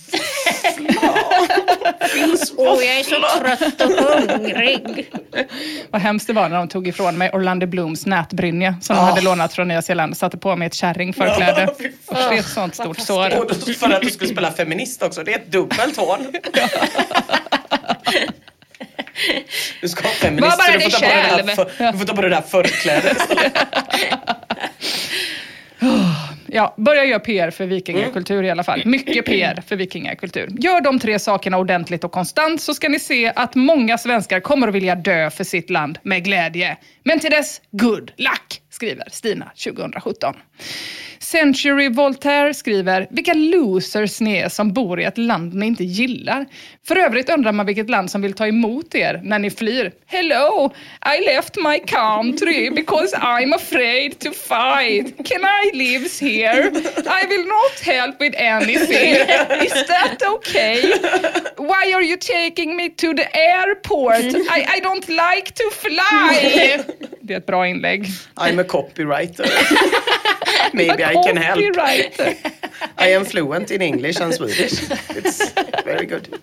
Finns Åh, jag är så trött och hungrig. Vad hemskt det var när de tog ifrån mig Orlando Blooms nätbrynja som de Ah. hade lånat från Nya Zeeland och satte på mig ett kärringförkläde. Fy det är ett sånt stort sår. Och då, för att du skulle spela feminist också. Det är ett dubbelt hån. Du ska ha feminist bara du får, dig ta på det själv. där för, du får ta på det där förklädet. Ja, börja göra PR för vikingakultur i alla fall. Mycket PR för vikingakultur. Gör de tre sakerna ordentligt och konstant så ska ni se att många svenskar kommer att vilja dö för sitt land med glädje. Men till dess, good luck, skriver Stina 2017. Century Voltaire skriver, vilka losers ni är som bor i ett land ni inte gillar. För övrigt undrar man vilket land som vill ta emot er när ni flyr. Hello, I left my country because I'm afraid to fight. Can I live here? I will not help with anything. Is that okay? Why are you taking me to the airport? I, I don't like to fly. Det är ett bra inlägg. I'm a copywriter. Maybe I can help. I am fluent in English and Swedish. It's very good.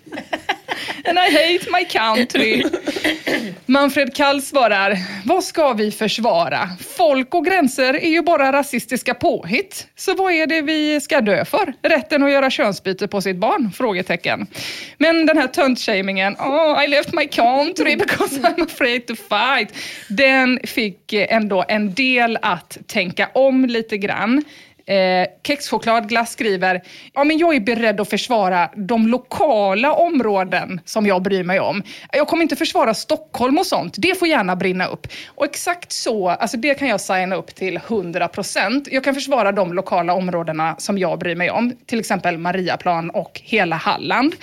And I hate my country. Manfred Kall svarar, vad ska vi försvara? Folk och gränser är ju bara rasistiska påhitt. Så vad är det vi ska dö för? Rätten att göra könsbyte på sitt barn? Frågetecken. Men den här töntshamingen, oh, I left my country because I'm afraid to fight. Den fick eh, ändå en del att tänka om lite grann. Eh, Kexchokladglass skriver, ja men jag är beredd att försvara de lokala områden som jag bryr mig om. Jag kommer inte försvara Stockholm och sånt, det får gärna brinna upp. Och exakt så, alltså det kan jag signa upp till 100%. Jag kan försvara de lokala områdena som jag bryr mig om, till exempel Mariaplan och hela Halland.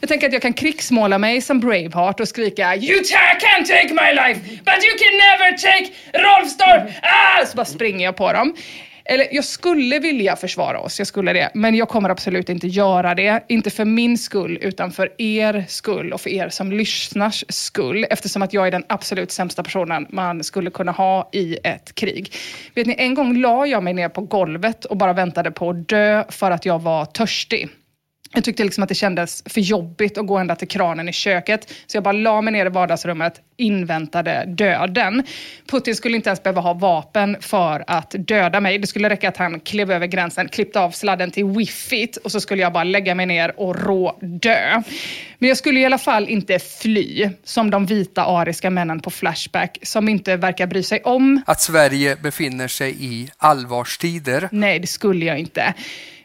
Jag tänker att jag kan krigsmåla mig som Braveheart och skrika You can can't take my life, but you can never take Rolfstorp! Ah! Så bara springer jag på dem. Eller jag skulle vilja försvara oss, jag skulle det. Men jag kommer absolut inte göra det. Inte för min skull, utan för er skull och för er som lyssnars skull. Eftersom att jag är den absolut sämsta personen man skulle kunna ha i ett krig. Vet ni, en gång la jag mig ner på golvet och bara väntade på att dö för att jag var törstig. Jag tyckte liksom att det kändes för jobbigt att gå ända till kranen i köket. Så jag bara la mig ner i vardagsrummet, inväntade döden. Putin skulle inte ens behöva ha vapen för att döda mig. Det skulle räcka att han klev över gränsen, klippte av sladden till wiffit och så skulle jag bara lägga mig ner och rå dö. Men jag skulle i alla fall inte fly, som de vita ariska männen på Flashback, som inte verkar bry sig om Att Sverige befinner sig i allvarstider. Nej, det skulle jag inte.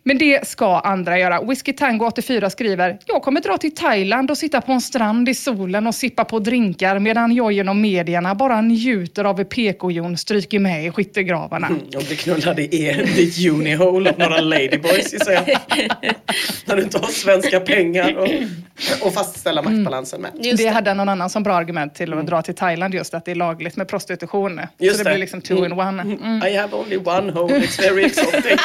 Men det ska andra göra. Whiskey Tango 84 skriver, jag kommer dra till Thailand och sitta på en strand i solen och sippa på drinkar medan jag genom medierna bara njuter av hur PK-Jon stryker med i skyttegravarna. Om du knullade i ditt unihole av några ladyboys gissar jag. När du inte har svenska pengar och, och fastställa maktbalansen med. Just det det. hade någon annan som bra argument till att dra till Thailand just att det är lagligt med prostitution. Just så det, det. blir liksom two in one. Mm. I have only one hole, it's very exotic.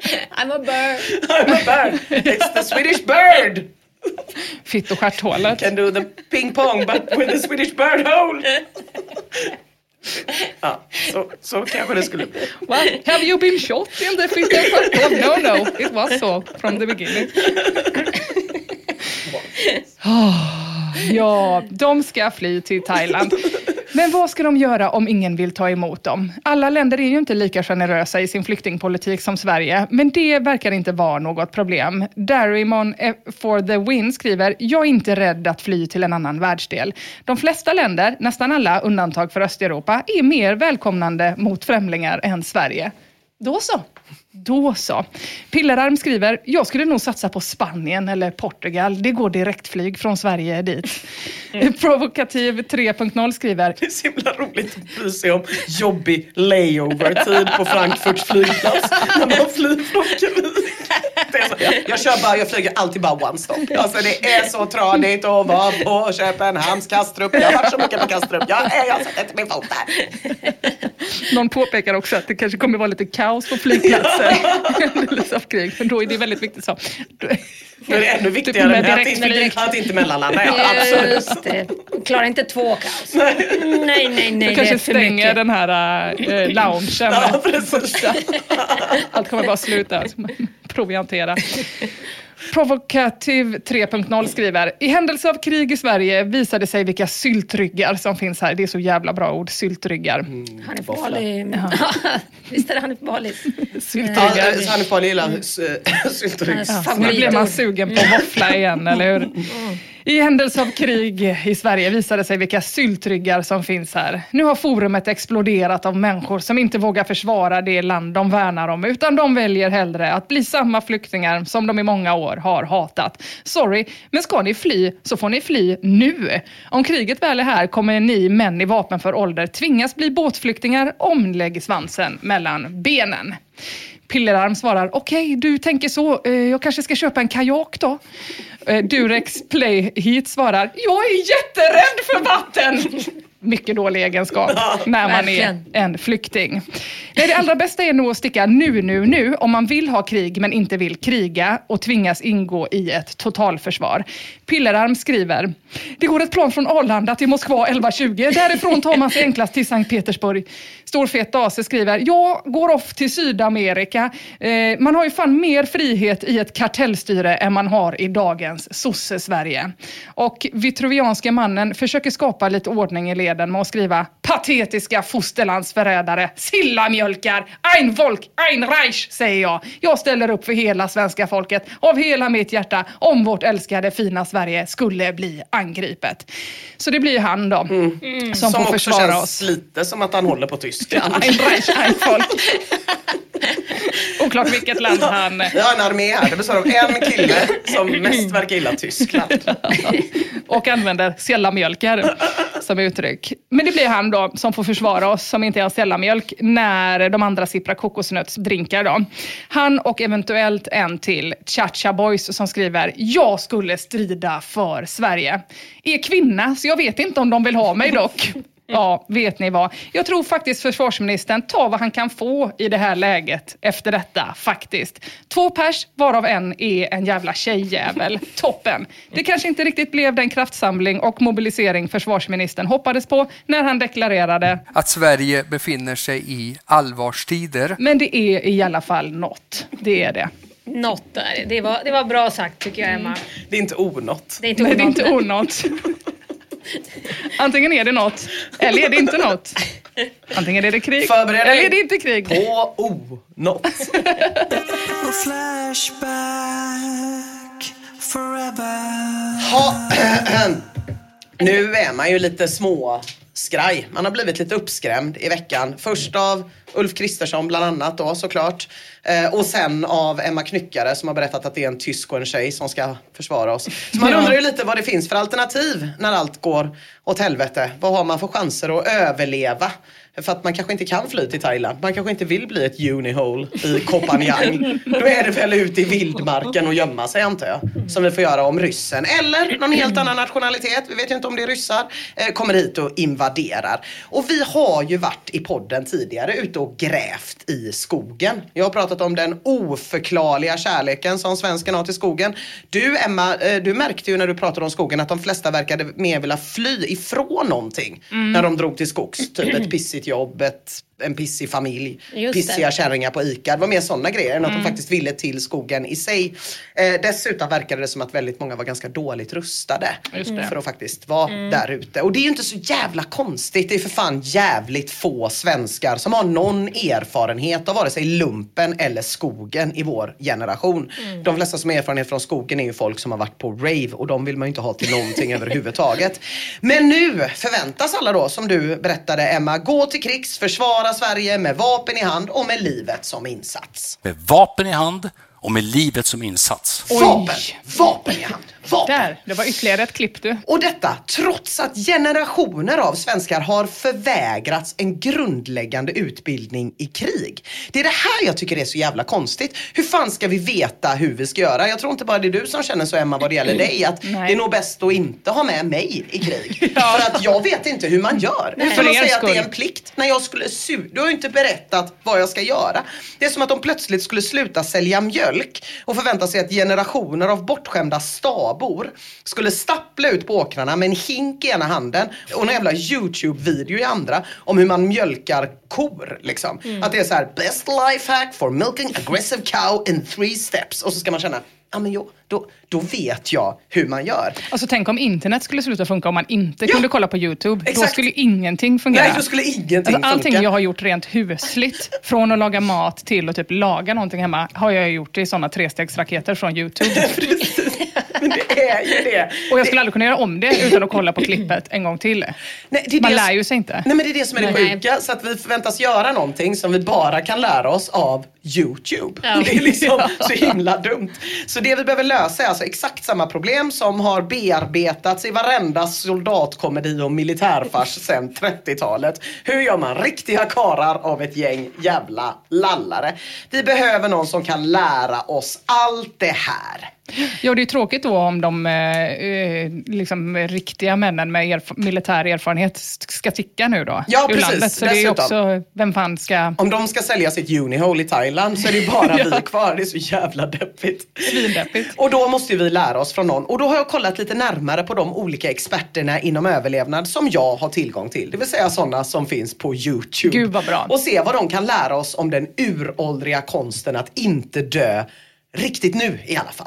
I'm a bird. I'm a bird, it's the Swedish bird! Fitt och stjärthålet. Can do the ping pong but with the Swedish bird hole! Ja, så, så kanske det skulle bli. What? Have you been shot in the fitt and stjärthål? No, no, it was so from the beginning. Oh, ja, de ska fly till Thailand. Men vad ska de göra om ingen vill ta emot dem? Alla länder är ju inte lika generösa i sin flyktingpolitik som Sverige, men det verkar inte vara något problem. Darrymon eh, for the win skriver, jag är inte rädd att fly till en annan världsdel. De flesta länder, nästan alla undantag för Östeuropa, är mer välkomnande mot främlingar än Sverige. Då så. Då så. Pillerarm skriver, jag skulle nog satsa på Spanien eller Portugal. Det går direktflyg från Sverige dit. Provokativ 3.0 skriver, Det är så himla roligt att bry sig om jobbig layover-tid på Frankfurts flygplats när man flyr från krig. Jag, kör bara, jag flyger alltid bara one stop. Alltså det är så tradigt att vara på Köpenhamns Kastrup. Jag har varit så mycket på Kastrup. Jag, jag sätter inte min fot där. någon påpekar också att det kanske kommer vara lite kaos på krig, för då är det väldigt viktigt så. Då är det ännu Typ viktigare med att, inte, att inte mellanlanda. Ja. Just det. Klarar inte två kaos. Nej, nej, nej. Du kanske stänger den här äh, loungen. Ja, precis. Allt kommer bara sluta. Proviantera. Provokativ 3.0 skriver, i händelse av krig i Sverige visar det sig vilka syltryggar som finns här. Det är så jävla bra ord, syltryggar. Hanif Bali. Visst är det Hanif Balis Ja, Syltryggar. så Hanif Bali gillar s- syltrygg. Hans Nu blir man sugen på våffla igen, eller hur? I händelse av krig i Sverige visade sig vilka syltryggar som finns här. Nu har forumet exploderat av människor som inte vågar försvara det land de värnar om, utan de väljer hellre att bli samma flyktingar som de i många år har hatat. Sorry, men ska ni fly så får ni fly nu. Om kriget väl är här kommer ni män i vapenför ålder tvingas bli båtflyktingar om lägg svansen mellan benen. Pillerarm svarar, okej, du tänker så. Eh, Jag kanske ska köpa en kajak då. Eh, Durex Play Heat svarar, jag är jätterädd för vatten. Mycket dålig egenskap när man är en flykting. Nej, det allra bästa är nog att sticka nu, nu, nu om man vill ha krig men inte vill kriga och tvingas ingå i ett totalförsvar. Pillerarm skriver, det går ett plan från Arlanda till Moskva 11.20. Därifrån tar man sig enklast till Sankt Petersburg. Storfet Dase skriver, jag går off till Sydamerika. Eh, man har ju fan mer frihet i ett kartellstyre än man har i dagens sosse-Sverige. Och Vitruvianske mannen försöker skapa lite ordning i leden med att skriva patetiska fosterlandsförrädare, sillamjölkar, ein Volk, ein Reich, säger jag. Jag ställer upp för hela svenska folket av hela mitt hjärta om vårt älskade fina Sverige skulle bli angripet. Så det blir han då, som, Mm. Som får också försvara känns oss. lite som att han håller på Tyskland. Ein Reich, ein Volk. Oklart vilket land han... Vi har en armé här, det består av en kille som mest verkar gilla Tyskland. och använder sellamjölkar som uttryck. Men det blir han då som får försvara oss som inte är en sellamjölk när de andra sipprar kokosnötsdrinkar. Då. Han och eventuellt en till, Chacha Boys, som skriver “Jag skulle strida för Sverige”. Är kvinna, så jag vet inte om de vill ha mig dock. Ja, vet ni vad? Jag tror faktiskt försvarsministern tar vad han kan få i det här läget efter detta, faktiskt. Två pers, varav en är en jävla tjejjävel. Toppen! Det kanske inte riktigt blev den kraftsamling och mobilisering försvarsministern hoppades på när han deklarerade, Att Sverige befinner sig i allvarstider. men det är i alla fall något. Det är det. Något där. Det var, det var bra sagt tycker jag Emma. Det är inte onåt. Det är inte Nej, det är onåt. inte onåt. Antingen är det något, eller är det inte något. Antingen är det krig, Förbered eller är det inte krig. På onåt. Ha, nu är man ju lite små skraj. Man har blivit lite uppskrämd i veckan. Först av Ulf Kristersson bland annat då såklart. Eh, och sen av Emma Knyckare som har berättat att det är en tysk och en tjej som ska försvara oss. Så man Ja. undrar ju lite vad det finns för alternativ när allt går åt helvete. Vad har man för chanser att överleva? För att man kanske inte kan fly till Thailand. Man kanske inte vill bli ett unihole i Koh Phangan. Då är det väl ute i vildmarken och gömma sig antar jag. Som vi får göra om ryssen eller någon helt annan nationalitet, vi vet ju inte om det är ryssar, eh, kommer hit och invaderar. Och vi har ju varit i podden tidigare ute och grävt i skogen. Jag har pratat om den oförklarliga kärleken som svensken har till skogen. Du Emma, eh, du märkte ju när du pratade om skogen att de flesta verkade mer vilja fly ifrån någonting när de drog till skogs. Typ ett pissigt jobbet en pissig familj, Just pissiga det. kärringar på ICA. Det var mer sådana grejer än att de faktiskt ville till skogen i sig. Eh, dessutom verkade det som att väldigt många var ganska dåligt rustade för att faktiskt vara där ute. Och det är ju inte så jävla konstigt. Det är för fan jävligt få svenskar som har någon erfarenhet av vare sig lumpen eller skogen i vår generation. De flesta som har erfarenhet från skogen är ju folk som har varit på rave och de vill man ju inte ha till någonting överhuvudtaget. Men nu förväntas alla då, som du berättade Emma, gå till krigs, försvara Sverige med vapen i hand och med livet som insats. Med vapen i hand och med livet som insats. Oj. Vapen! Vapen i hand! Vapen! Där, det var ytterligare ett klipp du. Och detta trots att generationer av svenskar har förvägrats en grundläggande utbildning i krig. Det är det här jag tycker är så jävla konstigt. Hur fan ska vi veta hur vi ska göra? Jag tror inte bara det är du som känner så Emma vad det gäller dig. Att Nej. det är nog bäst att inte ha med mig i krig. För att jag vet inte hur man gör. Hur kan man säga att det är skull. en plikt när jag skulle su- Du har ju inte berättat vad jag ska göra. Det är som att de plötsligt skulle sluta sälja mjölk och förvänta sig att generationer av bortskämda stabor skulle stappla ut på åkrarna med en hink i ena handen och en jävla YouTube-video i andra om hur man mjölkar kor. Liksom. Att det är så här, best life hack for milking aggressive cow in three steps. Och så ska man känna, ja men jo, då, då vet jag hur man gör. Alltså tänk om internet skulle sluta funka om man inte Ja. kunde kolla på YouTube. Då Exakt. skulle ingenting fungera. Nej, då skulle ingenting alltså, allting funka. jag har gjort rent husligt, från att laga mat till att typ laga någonting hemma, har jag gjort i sådana trestegsraketer från YouTube. Det är ju det. Och jag skulle aldrig kunna göra om det utan att kolla på klippet en gång till. Nej, det är Man det lär som- ju sig inte. Nej men det är det som är det Nej. sjuka. Så att vi förväntas göra någonting som vi bara kan lära oss av YouTube. Ja. Det är liksom så himla dumt. Så det vi behöver lösa är alltså exakt samma problem som har bearbetats i varenda soldatkomedi och militärfars sedan 30-talet. Hur gör man riktiga karar av ett gäng jävla lallare? Vi behöver någon som kan lära oss allt det här. Ja, det är tråkigt då om de eh, eh, liksom, riktiga männen med erf- militär erfarenhet ska sticka nu då. Ja, precis. landet. Så det är Dessutom. också, vem fan ska... Om de ska sälja sitt Unihole i Thailand så är det bara Ja. vi kvar. Det är så jävla deppigt. Svindeppigt. Och då måste vi lära oss från någon. Och då har jag kollat lite närmare på de olika experterna inom överlevnad som jag har tillgång till. Det vill säga sådana som finns på YouTube. Gud, vad bra. Och se vad de kan lära oss om den uråldriga konsten att inte dö. Riktigt nu i alla fall.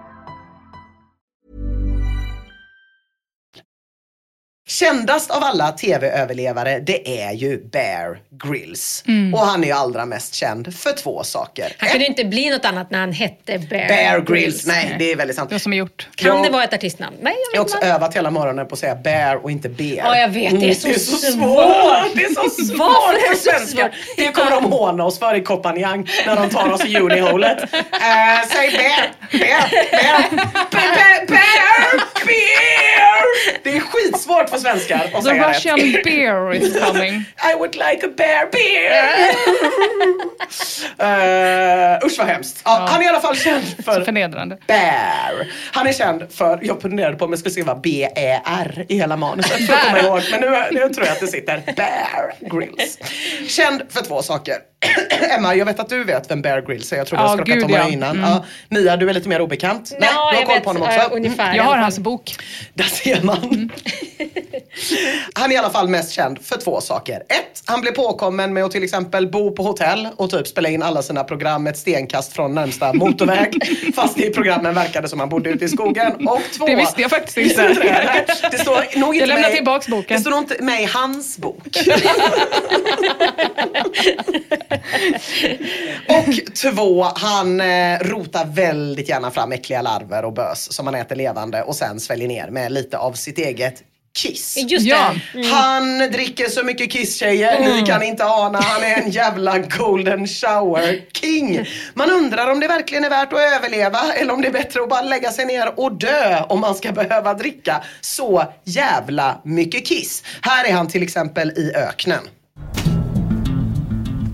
Kändast av alla tv-överlevare, det är ju Bear Grylls. Mm. Och han är ju allra mest känd för två saker. Han kunde inte bli något annat när han hette Bear, Bear Grylls. Nej, det är väldigt sant. Det som är gjort. Kan Jag- det vara ett artistnamn? Nej, Jag har också inte. övat hela morgonen på att säga bear och inte bear. Ja, jag vet. Det är så det är så svårt. svårt. Det är så svårt är på det kommer de håna oss för i Kopanjang när de tar oss i uniholet. Uh, säg bear, bear, bear, bear, bear, bear. Det är skitsvårt för svenskar att The säga rätt. Russian bear is coming. I would like a bear beer. uh, usch vad hemskt. Ja, Han är i alla fall känd Så för förnedrande. Bear. Han är känd för, jag funderade på om jag skulle skriva B-E-R i hela manuset för att komma ihåg. Men nu, nu tror jag att det sitter Bear Grylls. Känd för två saker. Emma, jag vet att du vet vem Bear Grylls är. Jag trodde Ja, jag skulle prata om ja. det innan. Mm. Ja, Mia, du är lite mer obekant. Nej, Ja, du har koll vet, på honom eh, också. Mm. ungefär. Jag har hans bok. Där ser man. Han är i alla fall mest känd för två saker. Ett, han blev påkommen med att till exempel bo på hotell och typ spela in alla sina program ett stenkast från närmsta motorväg. Fast i programmen verkade som han bodde ute i skogen. Och två, Det visste jag faktiskt inte. det? Står nog inte Jag lämnar tillbaks boken. Det står nog inte med i hans bok. och två, han eh, rotar väldigt gärna fram äckliga larver och bös som han äter levande och sen sväljer ner med lite av sitt eget kiss. Just Ja. Mm. Han dricker så mycket kisstjejer, ni kan inte ana. Han är en jävla golden shower king. Man undrar om det verkligen är värt att överleva eller om det är bättre att bara lägga sig ner och dö om man ska behöva dricka så jävla mycket kiss. Här är han till exempel i öknen.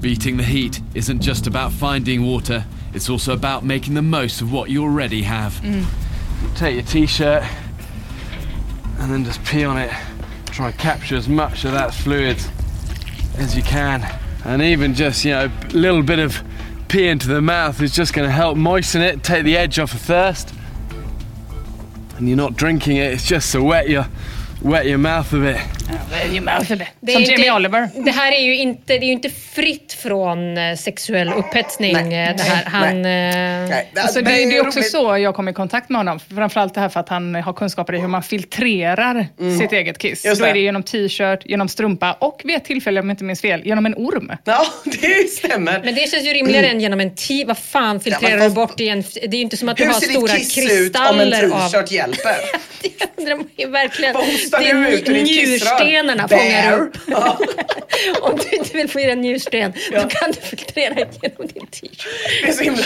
Beating the heat isn't just about finding water, it's also about making the most of what you already have. Take your t shirt and then just pee on it. Try and capture as much of that fluid as you can. And even just, you know, a little bit of pee into the mouth is just going to help moisten it, take the edge off of thirst. And you're not drinking it, it's just so wet, you're wet your mouth a bit. Det är Som Jamie inte, Oliver. Det här är ju inte, det är ju inte fritt från eh, sexuell upphetsning. Nej. eh, det här. Han, eh, Nej, Alltså, det, men det är också roligt. så jag kom i kontakt med honom. Framförallt det här för att han har kunskaper i hur man filtrerar sitt eget kiss. Mm. Just Då är det. genom t-shirt, genom strumpa och vid ett tillfälle, om jag inte minns fel, genom en orm. Ja, det stämmer. Men det känns ju rimligare än genom en t Vad fan filtrerar Ja, men du bort i en... Det är ju inte som att du Hur har ser stora ditt kiss ut om en kristaller av... t-shirt hjälper? Det undrar man ju verkligen. Vad hostar Du ut kissrör? njurstenarna fångar upp. Ja. Om du inte vill få i dig en njursten, Ja. då kan du filtrera genom din t-shirt. Det är så himla,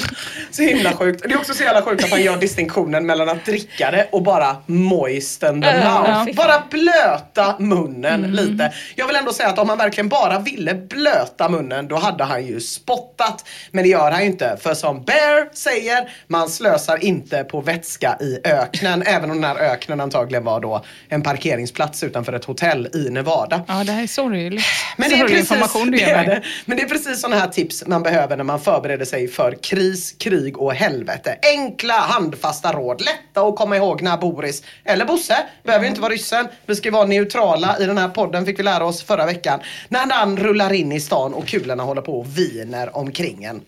så himla sjukt. Det är också så jävla sjukt att han gör distinktionen mellan att dricka det och bara moisten the mouth. fan. bara blöta munnen lite. Jag vill ändå säga att om han verkligen bara ville blöta munnen då hade han ju spottat. Men det gör han ju inte. För som Bear säger, man slösar inte på vätska i öknen. Även om den här öknen antagligen var då en parkeringsplats utanför ett hotell i Nevada. Ja, det här är sorgligt. Men det är, Sorglig precis, information du ger mig. det. Men det är precis sådana här tips man behöver när man förbereder sig för kris, krig och helvete. Enkla handfasta råd. Lätta att komma ihåg när Boris, eller Bosse, behöver ju inte vara ryssen. Vi ska vara neutrala i den här podden fick vi lära oss förra veckan. När han rullar in i stan och kulorna håller på och viner omkring en.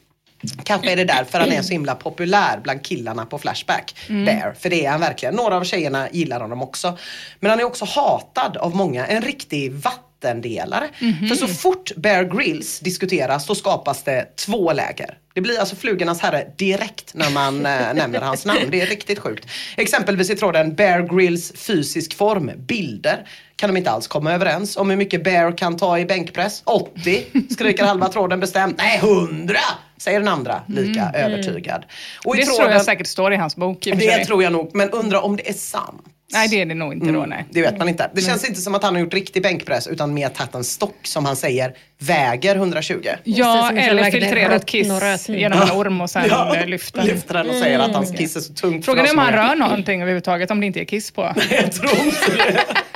Kanske är det därför han är så himla populär bland killarna på Flashback. Bear, för det är han verkligen. Några av tjejerna gillar honom också. Men han är också hatad av många. En riktig vattendelare. För så fort Bear Grylls diskuteras så skapas det två läger. Det blir alltså flugornas herre direkt när man eh, nämner hans namn. Det är riktigt sjukt. Exempelvis i tråden Bear Grylls fysisk form, bilder, kan de inte alls komma överens om hur mycket Bear kan ta i bänkpress. 80 skriker halva tråden bestämt. Nej, 100 säger den andra lika övertygad. Och i Det tror jag säkert står i hans bok i det sig. tror jag nog, men undrar om det är sant. Nej, det är det nog inte då. Nej. Det vet man inte. Det känns inte som att han har gjort riktig bänkpress utan mer tagit en stock som han säger väger 120. Ja, eller filtrerat kiss genom en orm och sen Ja, den. lyfter den och säger att hans kiss är så tungt. Frågan är om han rör någonting överhuvudtaget, om det inte är kiss på. Jag tror inte det.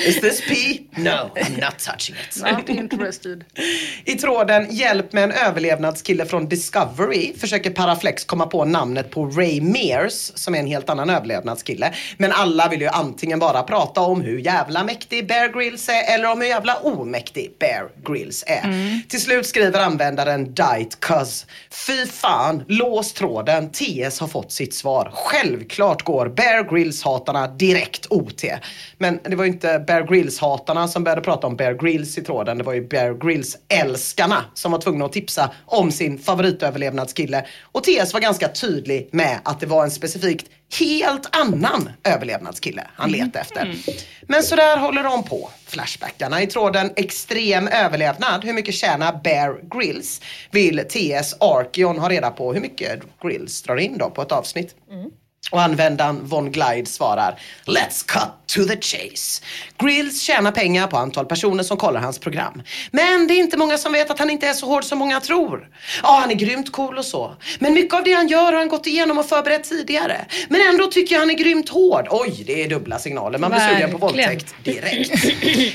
Is this pee? No, I'm not touching it. Not interested. I tråden Hjälp med en överlevnadskille från Discovery försöker Paraflex komma på namnet på Ray Mears som är en helt annan överlevnadskille. Men alla vill ju antingen bara prata om hur jävla mäktig Bear Grylls är eller om hur jävla omäktig Bear Grylls är. Till slut skriver användaren Dight Cuz. Fy fan, lås tråden. TS har fått sitt svar. Självklart går Bear Grylls-hatarna direkt OT. Men det var ju inte Bear Grylls-hatarna som började prata om Bear Grylls i tråden. Det var ju Bear Grylls-älskarna som var tvungna att tipsa om sin favoritöverlevnadskille. Och TS var ganska tydlig med att det var en specifikt helt annan överlevnadskille han letade efter. Men så där håller de på, Flashbackarna. I tråden extrem överlevnad, hur mycket tjänar Bear Grylls? Vill TS Archeon ha reda på hur mycket Grylls drar in då på ett avsnitt. Och användaren Von Glide svarar Let's cut to the chase. Grills tjänar pengar på antal personer som kollar hans program. Men det är inte många som vet att han inte är så hård som många tror. Ja, han är grymt cool och så. Men mycket av det han gör har han gått igenom och förberett tidigare. Men ändå tycker jag han är grymt hård. Oj, det är dubbla signaler. Man blir sugen på våldtäkt direkt.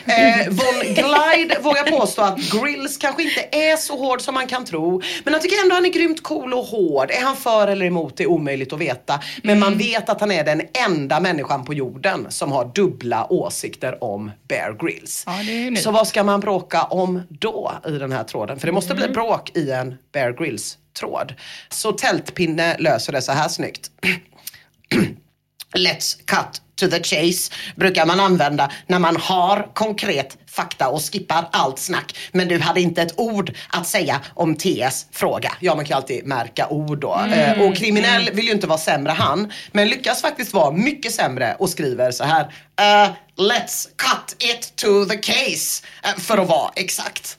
Eh, Von Glide vågar påstå att Grills kanske inte är så hård som man kan tro. Men han tycker ändå han är grymt cool och hård. Är han för eller emot det är omöjligt att veta. Men man vet att han är den enda människan på jorden som har dubbla åsikter om Bear Grylls. Ja. Så vad ska man bråka om då i den här tråden? För det måste bli bråk i en Bear Grylls tråd. Så Tältpinne löser det så här snyggt. Let's cut to the chase brukar man använda när man har konkret fakta och skippar allt snack. Men du hade inte ett ord att säga om TS fråga. Ja, man kan ju alltid märka ord då. Eh, och kriminell vill ju inte vara sämre han, men lyckas faktiskt vara mycket sämre och skriver så här. eh, let's cut it to the case. Eh, för att vara exakt.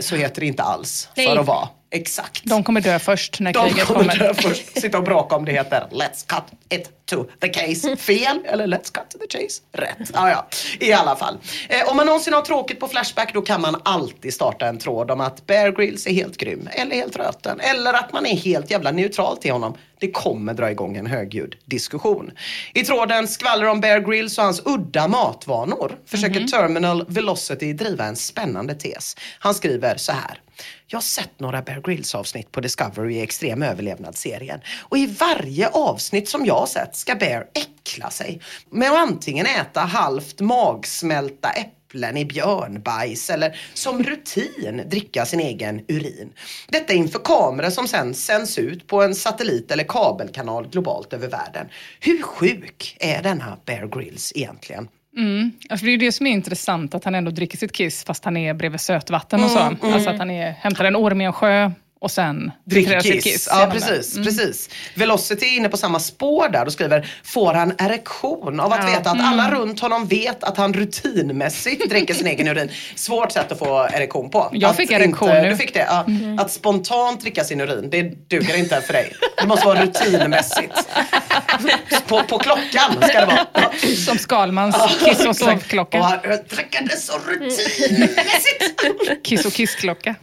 Så heter det inte alls. Nej. För att vara exakt. De kommer dö först när De kriget kommer kommer. dö först. Sitta och bråka om det heter Let's cut it to the case. Fel eller Let's cut to the chase. Rätt. Ja, ja. I alla fall. Eh, om man någonsin har tråkigt på Flashback då kan man alltid starta en tråd om att Bear Grylls är helt grym. Eller helt röten. Eller att man är helt jävla neutral till honom. Det kommer dra igång en högljudd diskussion. I tråden skvallrar om Bear Grylls och hans udda matvanor försöker Terminal Velocity driva en spännande tes. Han skriver så här. Jag har sett några Bear Grylls avsnitt på Discovery i extrem överlevnadsserien och i varje avsnitt som jag har sett ska Bear äckla sig med att antingen äta halvt magsmälta äpplen i björnbajs eller som rutin dricka sin egen urin. Detta inför kameror som sen sänds ut på en satellit eller kabelkanal globalt över världen. Hur sjuk är denna Bear Grylls egentligen? Mm. Alltså det är ju det som är intressant, att han ändå dricker sitt kiss fast han är bredvid sötvatten och så. Mm, mm. Alltså att han är, hämtar en orm i en sjö och sen Dricker kiss. kiss. Ja, precis. Mm. precis. Velocity är inne på samma spår där och skriver, får han erektion av att Ja. veta att Mm. alla runt honom vet att han rutinmässigt dricker sin egen urin. Svårt sätt att få erektion på. Jag att fick erektion inte, nu. Du fick det? Ja. Mhm. Att spontant dricka sin urin, det duger inte för dig. Det måste vara rutinmässigt. På, på klockan ska det vara. Ja. Som Skalmans kiss och sovklocka. Och dricker det så rutinmässigt. Kiss och kissklocka.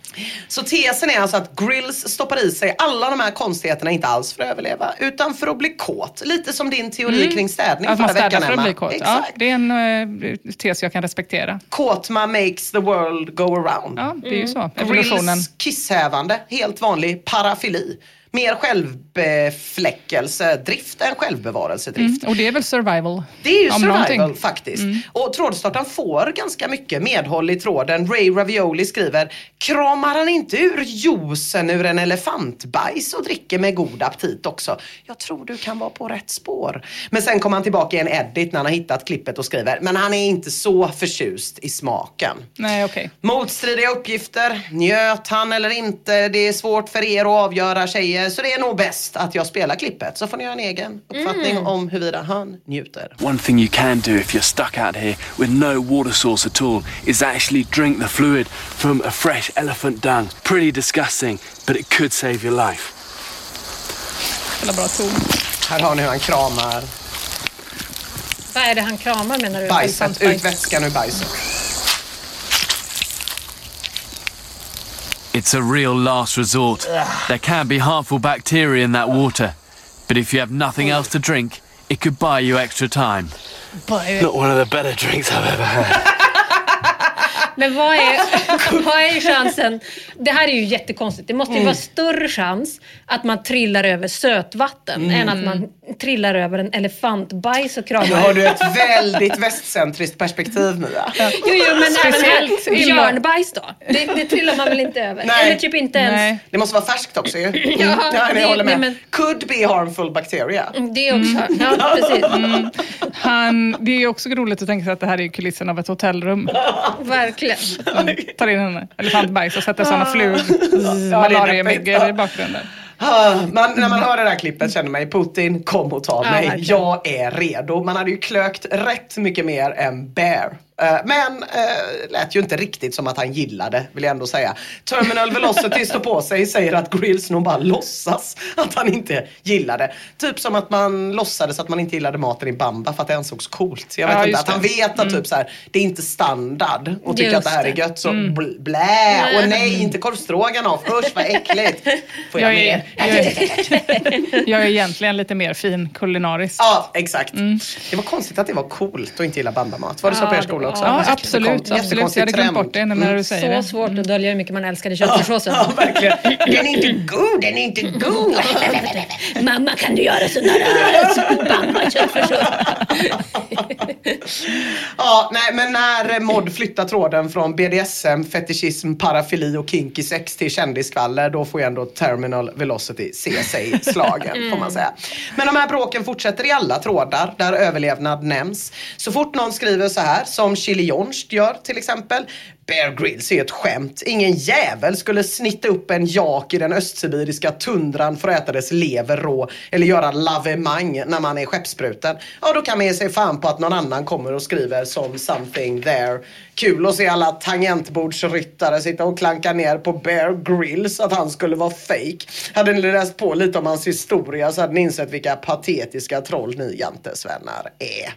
Så tesen är alltså att Grills stoppar i sig alla de här konstigheterna inte alls för att överleva utan för att bli kåt. Lite som din teori Mm. kring städning Att man förra städar veckan för att Emma. bli kåt. Ja, det är en eh, tes jag kan respektera. Kåtma makes the world go around. Ja, det är ju så. Evolutionen. Grills kisshävande, helt vanlig parafili. Mer självbefläckelse, drift än självbevarelsedrift. Mm. Och det är väl survival? Det är ju survival någonting. faktiskt. Och trådstartaren får ganska mycket medhåll i tråden. Ray Ravioli skriver, kramar han inte ur juicen ur en elefantbajs och dricker med god aptit också? Jag tror du kan vara på rätt spår. Men sen kommer han tillbaka i en edit när han har hittat klippet och skriver, men han är inte så förtjust i smaken. Nej, okej. Motstridiga uppgifter. Njöt han eller inte? Det är svårt för er att avgöra tjejer. Så det är nog bäst att jag spelar klippet. Så får ni göra en egen uppfattning Mm. om huruvida han njuter. One thing you can do if you're stuck out here with no water source at all is actually drink the fluid from a fresh elephant dung. Pretty disgusting, but it could save your life. Jävla bra ton. Här har ni hur han kramar Vad är det han kramar menar du? bajset. Elefantbajs. Ut vätskan ur bajset. It's a real last resort. There can be harmful bacteria in that water, but if you have nothing else to drink, it could buy you extra time. But Not one of the better drinks I've ever had. Men vad är, vad är chansen? Det här är ju jättekonstigt. Det måste ju Mm. vara större chans att man trillar över sötvatten Mm. än att man trillar över en elefantbajs och kramar. Nu har du ett väldigt västcentriskt perspektiv Mia. Jo, jo, men Speciellt björnbajs då? Det, det trillar man väl inte över? Nej. Eller typ inte ens... Det måste vara färskt också ju. Mm. Ja, ja, nej, det- jag håller med. nej, men- Could be harmful bacteria. Det också. Ja, precis. Mm. Han, det är ju också roligt att tänka sig att det här är kulissen av ett hotellrum. Verkligen. De tar in en elefantbajs och sätter sådana flug, Ja, malariamyggor i bakgrunden. Ah, Man, när man hör det där klippet känner man ju Putin, kom och ta Ja, mig. verkligen. jag är redo. Man hade ju klökt rätt mycket mer än Bear. Eh, Men uh, lät ju inte riktigt som att han gillade, vill jag ändå säga. Terminal Velocity står på sig, säger att Grills nog bara låtsas att han inte gillade. Typ som att man låtsades att man inte gillade maten i Bamba för att det ansågs coolt. Jag vet Ja, inte, att han vet att typ så här, det är inte standard och tycker att det här är gött. Så Mm. bl- blä, och nej, inte korvstroganoff, usch vad äckligt. Får jag, Jag är, mer? jag, är, jag är egentligen lite mer fin kulinariskt. Ja, exakt. Det var konstigt att det var coolt att inte gilla bandamat. Var det så på er skola också? Ja, absolut. absolut. Jag hade glömt bort det när du säger Så det. svårt att dölja hur mycket man älskade köttfärssåsen. Ja, verkligen. Den är inte god, den är inte god. Mamma, kan du göra sån där bamba-köttfärssås? Ja, nej, men när Mod flyttar tråden från BDSM, fetischism, parafili och kinky sex till kändiskvaller, då får ju ändå Terminal Velocity se sig slagen, får man säga. Men de här bråken fortsätter i alla trådar där överlevnad nämns. Så fort någon skriver så här, som Chili Jonst gör till exempel, Bear Grylls är ett skämt. Ingen jävel skulle snitta upp en jak i den östsibiriska tundran för att äta dess lever rå eller göra lavemang när man är skeppsbruten. Ja, då kan man ge sig fan på att någon annan kommer och skriver som something there. Kul att se alla tangentbordsryttare sitta och klanka ner på Bear Grylls att han skulle vara fake. Hade ni läst på lite om hans historia så hade ni insett vilka patetiska troll ni jantesvänner är.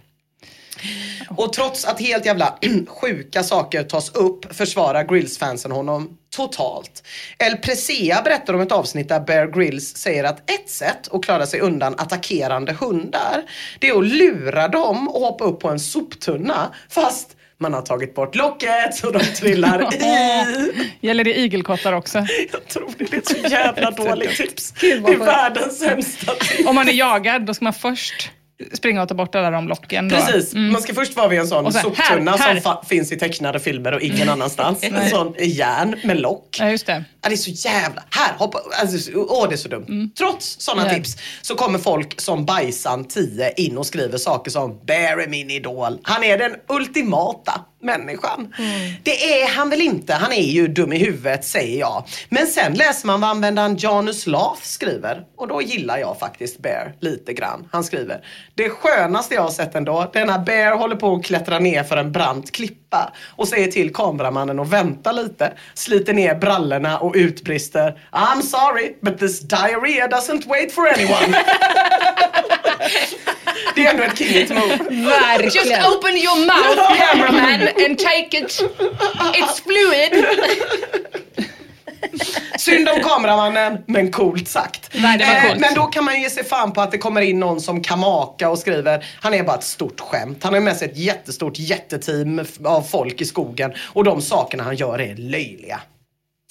Och trots att helt jävla sjuka saker tas upp försvarar Grills-fansen honom totalt. El Presea berättar om ett avsnitt där Bear Grylls säger att ett sätt att klara sig undan attackerande hundar, det är att lura dem och hoppa upp på en soptunna fast Man har tagit bort locket så de trillar i. Gäller det igelkottar också? Jag tror det, det är ett så jävla dåligt tips. Det är världens sämsta tips. Om man är jagad, då ska man först springa och ta bort alla de locken. Då. Precis, man ska först vara vid en sån så soptunna här, här. som finns i tecknade filmer och ingen annanstans. En sån järn med lock. Ja, just det. Ja, det är så jävla... Här, hoppa... Alltså, åh, det är så dumt. Trots sådana Mm. Ja. tips så kommer folk som Bajsan 10 in och skriver saker som Bear är min idol. Han är den ultimata människan. Mm. Det är han väl inte. Han är ju dum i huvudet säger jag. Men sen läser man vad användaren Janus Lath skriver och då gillar jag faktiskt Bear lite grann. Han skriver Det skönaste jag har sett ändå, det är när Bear håller på att klättra ner för en brant klippa och säger till kameramannen att vänta lite, sliter ner brallorna och utbrister I'm sorry but this diarrhea doesn't wait for anyone. det är ändå ett kingigt move. Verkligen. open your mouth cameraman and take it. It's fluid. Synd om kameramannen, men coolt sagt. Nej, det var Eh, coolt. Men då kan man ju ge sig fan på att det kommer in någon som Kamaka och skriver, han är bara ett stort skämt. Han har med sig ett jättestort jätteteam av folk i skogen och de sakerna han gör är löjliga.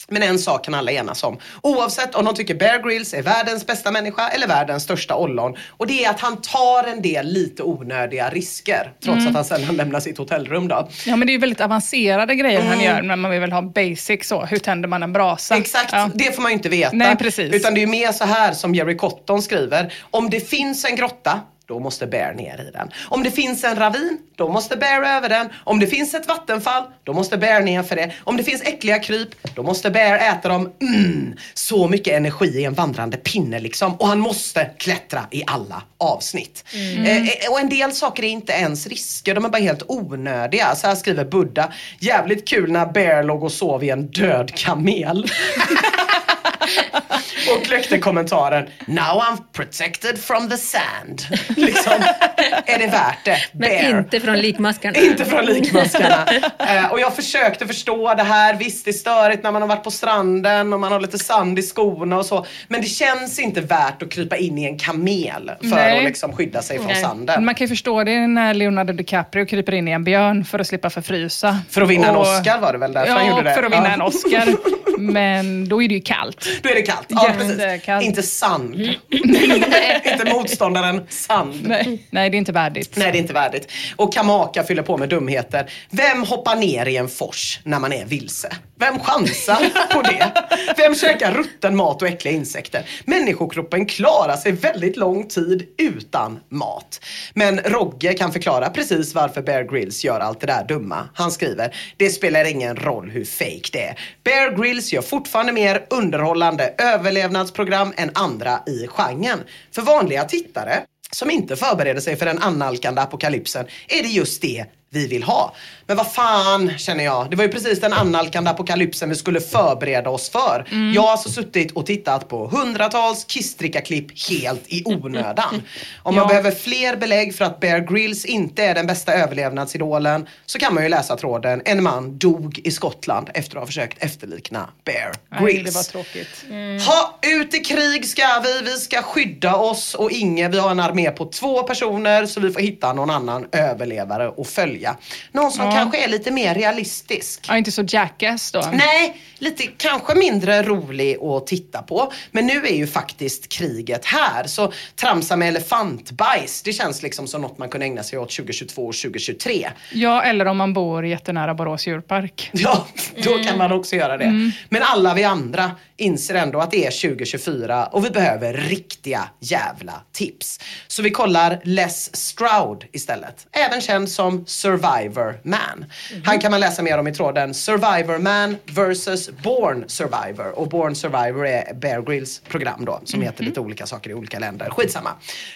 Men en sak kan alla enas om. Oavsett om de tycker Bear Grylls är världens bästa människa eller världens största ollon. Och det är att han tar en del lite onödiga risker. Trots Mm. att han sällan lämnar sitt hotellrum då. Ja, men det är ju väldigt avancerade grejer han Mm. gör, men man vill väl ha basic så. Hur tänder man en brasa? Exakt, Ja. det får man ju inte veta. Nej, precis. Utan det är ju mer så här som Jerry Cotton skriver. Om det finns en grotta, då måste Bear ner i den. Om det finns en ravin, då måste Bear över den. Om det finns ett vattenfall, då måste Bear ner för det. Om det finns äckliga kryp, då måste Bear äta dem. Mm, så mycket energi i en vandrande pinne liksom. Och han måste klättra i alla avsnitt. Eh, eh, och en del saker är inte ens risker, de är bara helt onödiga. Så här skriver Buddha. Jävligt kul när Bear låg och sov i en död kamel. Och kläckte kommentaren Now I'm protected from the sand. Liksom, är det värt det? Men Bear. inte från likmaskarna. Inte från likmaskarna. eh, och jag försökte förstå det här. Visst, det är störigt när man har varit på stranden och man har lite sand i skorna och så. Men det känns inte värt att krypa in i en kamel för Nej. att liksom skydda sig från Nej. sanden. Man kan ju förstå det när Leonardo DiCaprio kryper in i en björn för att slippa förfrysa. För att vinna en Och- Oscar var det väl därför ja, han gjorde det? för att vinna Ja. en Oscar. Men då är det ju kallt. Då är det kallt. Ja, precis. Jättekallt. Inte sand. inte motståndaren sand. Nej, nej, det är inte värdigt. Nej, det är inte värdigt. Och Kamaka fyller på med dumheter. Vem hoppar ner i en fors när man är vilse? Vem chansar på det? Vem käkar rutten mat och äckliga insekter? Människokroppen klarar sig väldigt lång tid utan mat. Men Rogge kan förklara precis varför Bear Grylls gör allt det där dumma. Han skriver, det spelar ingen roll hur fake det är. Bear Grylls gör fortfarande mer underhållande överlevnadsprogram än andra i genren. För vanliga tittare som inte förbereder sig för den annalkande apokalypsen är det just det vi vill ha. Men vad fan känner jag. Det var ju precis den annalkande apokalypsen vi skulle förbereda oss för. Jag har alltså suttit och tittat på hundratals Kistrika-klipp helt i onödan. Om man Ja. behöver fler belägg för att Bear Grylls inte är den bästa överlevnadsidolen så kan man ju läsa tråden En man dog i Skottland efter att ha försökt efterlikna Bear Nej, Grylls. det var tråkigt. Ha, ut i krig ska vi. Vi ska skydda oss och Inge, vi har en armé på två personer så vi får hitta någon annan överlevare och följa. Någon som Ja. kanske är lite mer realistisk. Ja, inte så jackass då. Nej, lite kanske mindre rolig att titta på. Men nu är ju faktiskt kriget här. Så tramsa med elefantbajs, det känns liksom som något man kunde ägna sig åt 2022 och 2023. Ja, eller om man bor jättenära Borås djurpark. Ja, då kan man också göra det. Men alla vi andra inser ändå att det är 2024 och vi behöver riktiga jävla tips. Så vi kollar Les Stroud istället. Även känd som Survivor Man. Han kan man läsa mer om i tråden Survivor Man vs Born Survivor. Och Born Survivor är Bear Grylls program då som heter lite olika saker i olika länder. Skitsamma.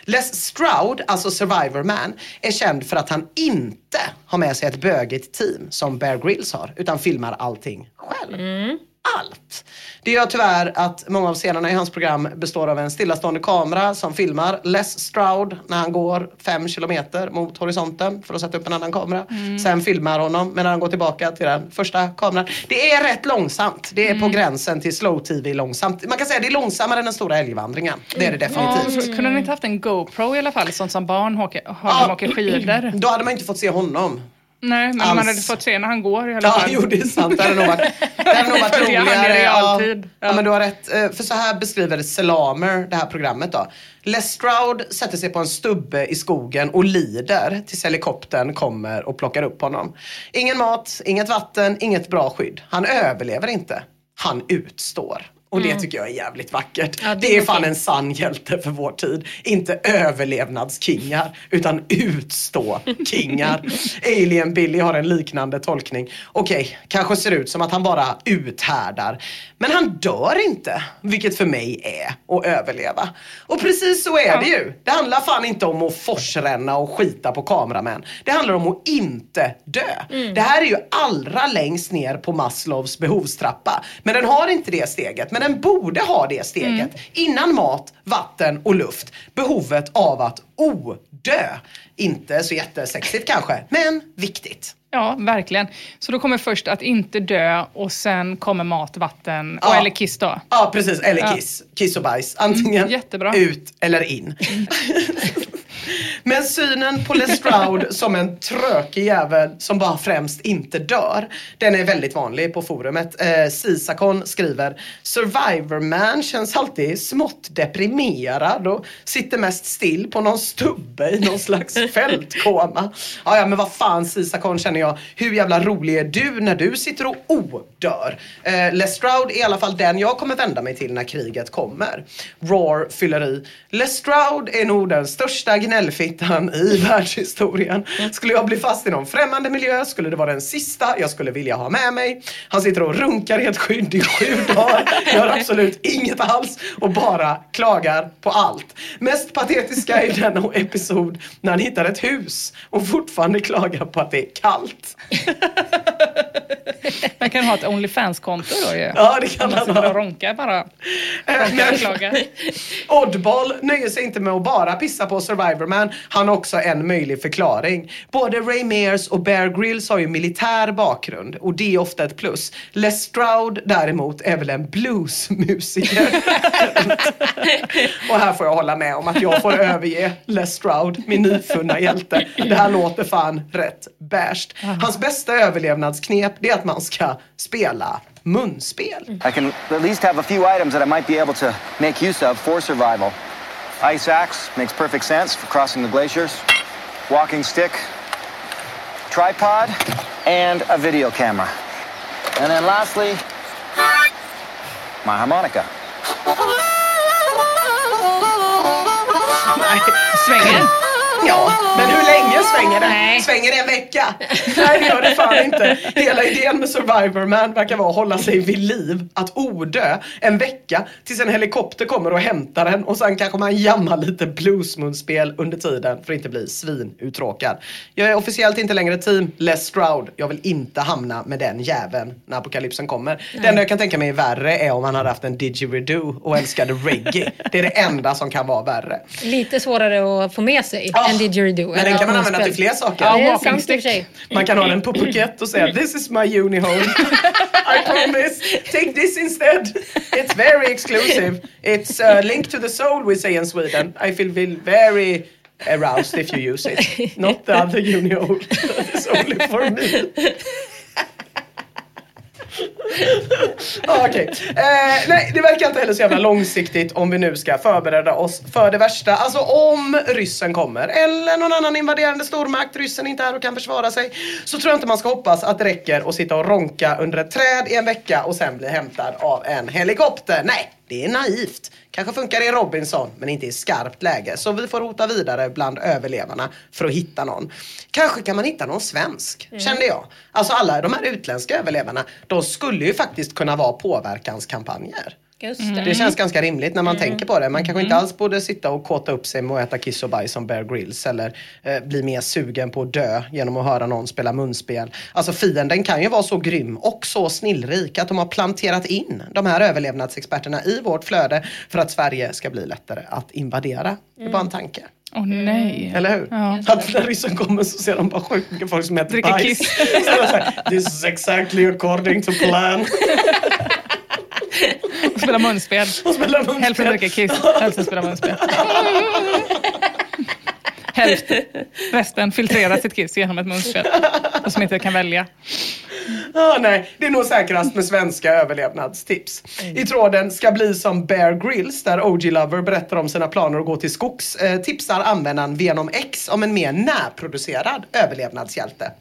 Les Stroud, alltså Survivor Man, är känd för att han inte har med sig ett bögigt team som Bear Grylls har utan filmar allting själv. Allt. Det gör tyvärr att många av scenerna i hans program består av en stillastående kamera som filmar Les Stroud när han går fem kilometer mot horisonten för att sätta upp en annan kamera. Sen filmar honom men när han går tillbaka till den första kameran. Det är rätt långsamt. Det är på gränsen till slow tv långsamt. Man kan säga att det är långsammare än den stora älgvandringen. Det är det definitivt. Ja, kunde ni inte haft en GoPro i alla fall, sånt som barn åker, har när de åker skidor? Då hade man inte fått se honom. Nej, men Alls. man hade fått se när han går i alla Ja, fall. jo det är sant. Det hade nog varit, det hade nog varit roligare. Ja. Ja. men du har rätt. Eh, För så här beskriver Selamer det här programmet då. Les Stroud sätter sig på en stubbe i skogen och lider tills helikoptern kommer och plockar upp honom. Ingen mat, inget vatten, inget bra skydd. Han överlever inte. Han utstår. Och det Mm. tycker jag är jävligt vackert. Ja, det det är fan en sann hjälte för vår tid. Inte överlevnadskingar, utan utstå-kingar. Alien Billy har en liknande tolkning. Okej, kanske ser ut som att han bara uthärdar. Men han dör inte, vilket för mig är att överleva. Och precis så är det ju. Det handlar fan inte om att forsränna och skita på kameramän. Det handlar om att inte dö. Det här är ju allra längst ner på Maslows behovstrappa. Men den har inte det steget. Men den borde ha det steget. Innan mat, vatten och luft. Behovet av att odö. Inte så jättesexigt kanske, men viktigt. Ja, verkligen. Så då kommer först att inte dö och sen kommer mat, vatten och Ja. eller kiss då. Ja precis, eller Ja. kiss. Kiss och bajs. Antingen Mm, jättebra. ut eller in. Men synen på Lestrade som en trökig jävel som bara främst inte dör, den är väldigt vanlig på forumet. Eh, Sisakon skriver Survivor man känns alltid smått deprimerad och sitter mest still på någon stubbe i någon slags fältkoma. Ja, ja men vad fan Sisakon känner jag. Hur jävla rolig är du när du sitter och odör? Eh, Lestrade är i alla fall den jag kommer vända mig till när kriget kommer. Roar fyller i. Lestrade är nog den största gnällfittan i världshistorien. Skulle jag bli fast i någon främmande miljö skulle det vara den sista jag skulle vilja ha med mig. Han sitter och runkar i ett skydd i sju dagar, gör absolut inget alls och bara klagar på allt. Mest patetiska är denna episod när han hittar ett hus och fortfarande klagar på att det är kallt. Man kan ha ett Onlyfans-konto då ju. Ja, det kan man man ha. och ronkar bara. Ronkar och klagar. Oddball nöjer sig inte med att bara pissa på Survivor Man. Han har också en möjlig förklaring. Både Ray Mears och Bear Grylls har ju militär bakgrund och det är ofta ett plus. Les Stroud däremot är väl en bluesmusiker. och här får jag hålla med om att jag får överge Les Stroud, min nyfunna hjälte. Det här låter fan rätt bärst. Hans bästa överlevnadsknep det är att man ska spela munspel. I can at least have a few items that I might be able to make use of for survival. Ice axe makes perfect sense for crossing the glaciers. Walking stick, tripod, and a video camera. And then lastly, my harmonica. Svänger. Ja, men hur länge svänger det? Nej. Svänger det en vecka? Nej, det gör det fan inte. Hela idén med Survivor Man verkar vara att hålla sig vid liv, att odö en vecka tills en helikopter kommer och hämtar en och sen kanske man jammar lite bluesmunspel under tiden för att inte bli svinuttråkad. Jag är officiellt inte längre team Les Stroud. Jag vill inte hamna med den jäveln när apokalypsen kommer. Det enda jag kan tänka mig är värre är om han hade haft en didgeridoo och älskade reggae. Det är det enda som kan vara värre. Lite svårare att få med sig Ja, än didgeridoo. Men den kan man använda till fler saker. Ja, det är sant stick. Man kan ha den på Phuket och säga This is my unihole. I promise. Take this instead. It's very exclusive. It's uh, linked to the soul we say in Sweden. I feel, very aroused if you use it. Not the other unihole. Is only for me. Ah, okay. Eh, nej, det verkar inte heller så jävla långsiktigt om vi nu ska förbereda oss för det värsta. Alltså om ryssen kommer eller någon annan invaderande stormakt, ryssen inte här och kan försvara sig. Så tror jag inte man ska hoppas att det räcker att sitta och ronka under ett träd i en vecka och sen bli hämtad av en helikopter. Nej, det är naivt. Kanske funkar i Robinson, men inte i skarpt läge. Så vi får rota vidare bland överlevarna för att hitta någon. Kanske kan man hitta någon svensk, kände jag. Alltså alla de här utländska överlevarna, de skulle ju faktiskt kunna vara påverkanskampanjer. Just Det det. känns ganska rimligt när man tänker på det. Man kanske inte alls borde sitta och kåta upp sig med att äta kiss och bajs som Bear Grylls eller eh, bli mer sugen på att dö genom att höra någon spela munspel. Alltså fienden kan ju vara så grym och så snillrik att de har planterat in de här överlevnadsexperterna i vårt flöde för att Sverige ska bli lättare att invadera. Det är bara en tanke. Åh nej. Eller hur? Ja. Att när ryssen kommer så ser de bara sjukt mycket folk som äter Dricker bajs. kiss. This is exactly according to plan. Och spela munspel. Och spelar munspel. Hälften dricker kiss, hälften spelar munspel. Hälften. Resten filtrerar sitt kiss genom ett munskydd. Och som inte kan välja. Ah, nej, det är nog säkrast med svenska överlevnadstips. I tråden ska bli som Bear Grylls där OG Lover berättar om sina planer att gå till skogs eh, tipsar användaren Venom X om en mer närproducerad överlevnadshjälte.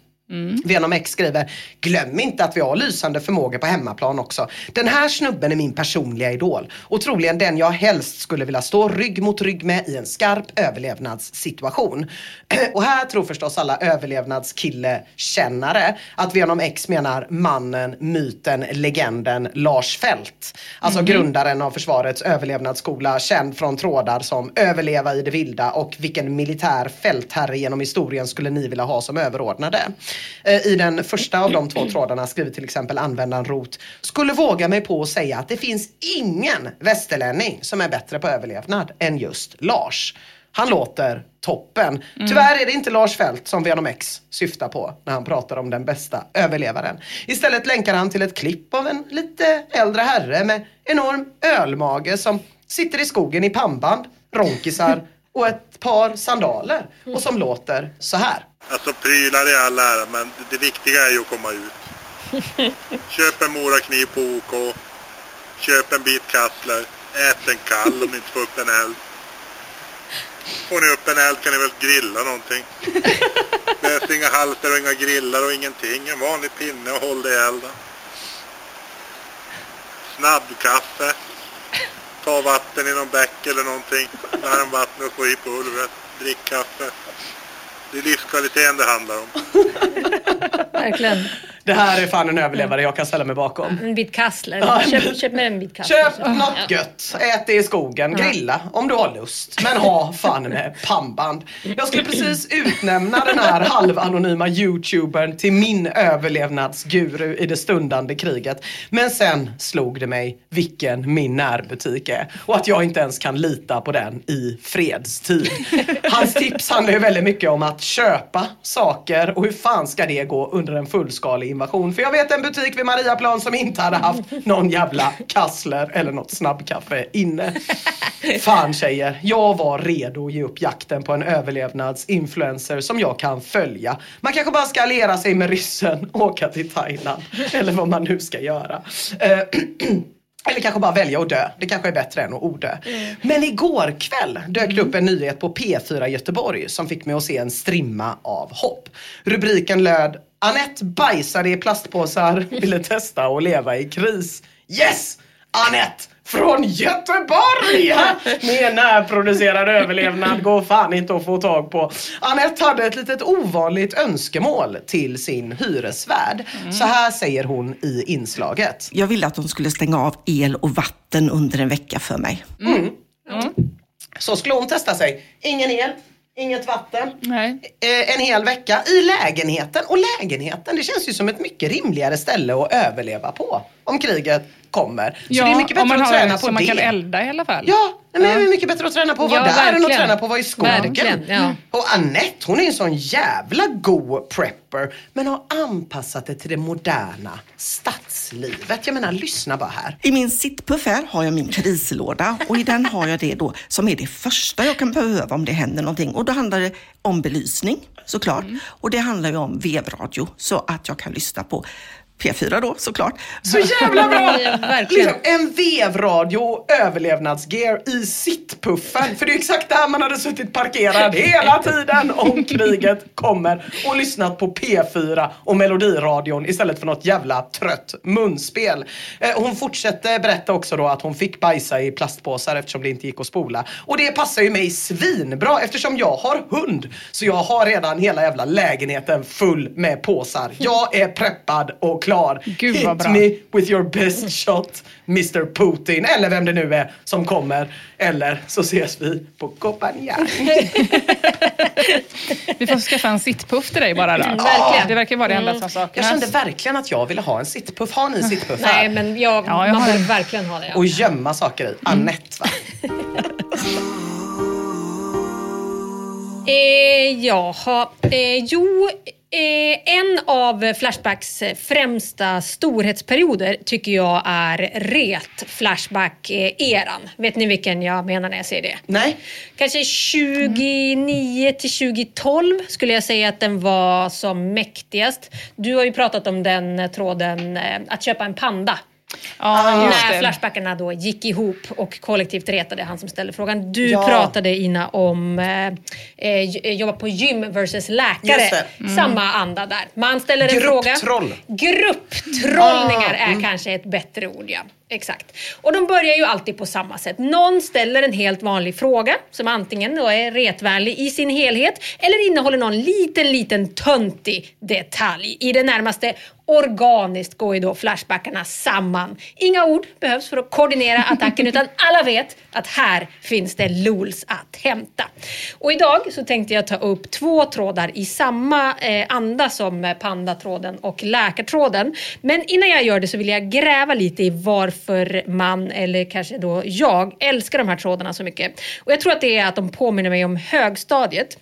Venom X skriver, glöm inte att vi har lysande förmågor på hemmaplan också. Den här snubben är min personliga idol och troligen den jag helst skulle vilja stå rygg mot rygg med i en skarp överlevnadssituation. Och här tror förstås alla överlevnadskille-kännare att Venom X menar mannen, myten, legenden Lars Fält. Alltså Mhm. grundaren av försvarets överlevnadsskola känd från trådar som Överleva i det vilda och Vilken militär fältherre genom historien skulle ni vilja ha som överordnade? Eh, I den första av de två trådarna skriver till exempel användaren Rot Skulle våga mig på att säga att det finns ingen västerlänning som är bättre på överlevnad än just Lars. Han låter toppen. Tyvärr är det inte Lars Fält som Venom X syftar på när han pratar om den bästa överlevaren. Istället länkar han till ett klipp av en lite äldre herre med enorm ölmage som sitter i skogen i pannband, ronkisar och ett par sandaler och som låter så här. Alltså prylar i all ära, men det viktiga är ju att komma ut. Köp en morakniv på OK. Köp en bit kassler. Ät en kall om ni inte får upp en eld. Får ni upp en eld kan ni väl grilla någonting. Behövs inga halter och inga grillar och ingenting. En vanlig pinne och håll det i elden. Snabbkaffe. Ta vatten i någon bäck eller någonting. Varmvatten och få i pulvret. Drick kaffe. Det är livskvaliteten det handlar om. Verkligen. Det här är fan en överlevare jag kan ställa mig bakom. En bit kassler. Ja, Köp, köp med en bit kassler. Köp något gött, ät det i skogen, grilla om du har lust. Men ha fan med pannband. Jag skulle precis utnämna den här halvanonyma youtubern till min överlevnadsguru i det stundande kriget. Men sen slog det mig vilken min närbutik är och att jag inte ens kan lita på den i fredstid. Hans tips handlar ju väldigt mycket om att köpa saker och hur fan ska det gå under en fullskalig invasion? För jag vet en butik vid Mariaplan som inte hade haft någon jävla kassler eller något snabbkaffe inne. Fan tjejer, jag var redo att ge upp jakten på en överlevnadsinfluencer som jag kan följa. Man kanske bara ska alliera sig med ryssen och åka till Thailand. Eller vad man nu ska göra. Eller kanske bara välja att dö. Det kanske är bättre än att odö. Men igår kväll dök det upp en nyhet på P4 Göteborg som fick mig att se en strimma av hopp. Rubriken löd Anette bajsade i plastpåsar, ville testa att leva i kris. Yes! Anette! Från Göteborg! Med närproducerad överlevnad går fan inte att få tag på. Anette hade ett litet ovanligt önskemål till sin hyresvärd. Så här säger hon i inslaget. Jag ville att de skulle stänga av el och vatten under en vecka för mig. Mm. Så skulle hon testa sig. Ingen el, inget vatten. Eh, en hel vecka i lägenheten. Och lägenheten, det känns ju som ett mycket rimligare ställe att överleva på. Om kriget kommer. Så Ja, det är mycket bättre man att träna det på så man det. kan elda i alla fall. Ja, men det är mycket bättre att träna på att vara Ja, där än att verkligen. träna på att vara i skogen. Verkligen, ja. Och Annette, hon är en sån jävla god prepper. Men har anpassat det till det moderna stadslivet. Jag menar, lyssna bara här. I min sittpuff här har jag min krislåda och i den har jag det då som är det första jag kan behöva om det händer någonting. Och då handlar det om belysning såklart. Och det handlar ju om vevradio så att jag kan lyssna på P4 då såklart. Så jävla bra! Liksom, en vevradio och överlevnadsgear i sittpuffen. För det är exakt där man hade suttit parkerad hela tiden om kriget kommer och lyssnat på P4 och Melodiradion istället för något jävla trött munspel. Eh, hon fortsätter berätta också då att hon fick bajsa i plastpåsar eftersom det inte gick att spola. Och det passar ju mig svinbra eftersom jag har hund. Så jag har redan hela jävla lägenheten full med påsar. Jag är preppad och klar. Gud, Hit bra. me with your best shot, Mr Putin. Eller vem det nu är som kommer. Eller så ses vi på Copenhagen. Vi får skaffa en sittpuff till dig bara då. Mm, verkligen. Det verkar vara det enda Mm. som saknas. Jag kände verkligen att jag ville ha en sittpuff. Har ni sittpuff här? Nej, men jag, Ja, jag man en. verkligen ha det. Ja. Och gömma saker i. Annette va? Eh, jaha, eh, jo, en av Flashbacks eh, främsta storhetsperioder tycker jag är ret-Flashback-eran. Vet ni vilken jag menar när jag säger det? Nej. Kanske 29 till 2012 skulle jag säga att den var som mäktigast. Du har ju pratat om den eh, tråden, eh, att köpa en panda. Ja, just när. Flashbackarna då gick ihop och kollektivt retade han som ställde frågan. Du Ja. pratade Ina om eh, eh, j- jobba på gym versus läkare. Mm. Samma anda där. Man ställer en fråga. Grupptroll. Grupptrollningar Ah, är mm. kanske ett bättre ord ja. Exakt. Och de börjar ju alltid på samma sätt. Någon ställer en helt vanlig fråga som antingen då är retvänlig i sin helhet eller innehåller någon liten, liten töntig detalj. I det närmaste organiskt går ju då Flashbackarna samman. Inga ord behövs för att koordinera attacken utan alla vet att här finns det lools att hämta. Och idag så tänkte jag ta upp två trådar i samma eh, anda som eh, pandatråden och läkartråden. Men innan jag gör det så vill jag gräva lite i varför man, eller kanske då jag, älskar de här trådarna så mycket. Och jag tror att det är att de påminner mig om högstadiet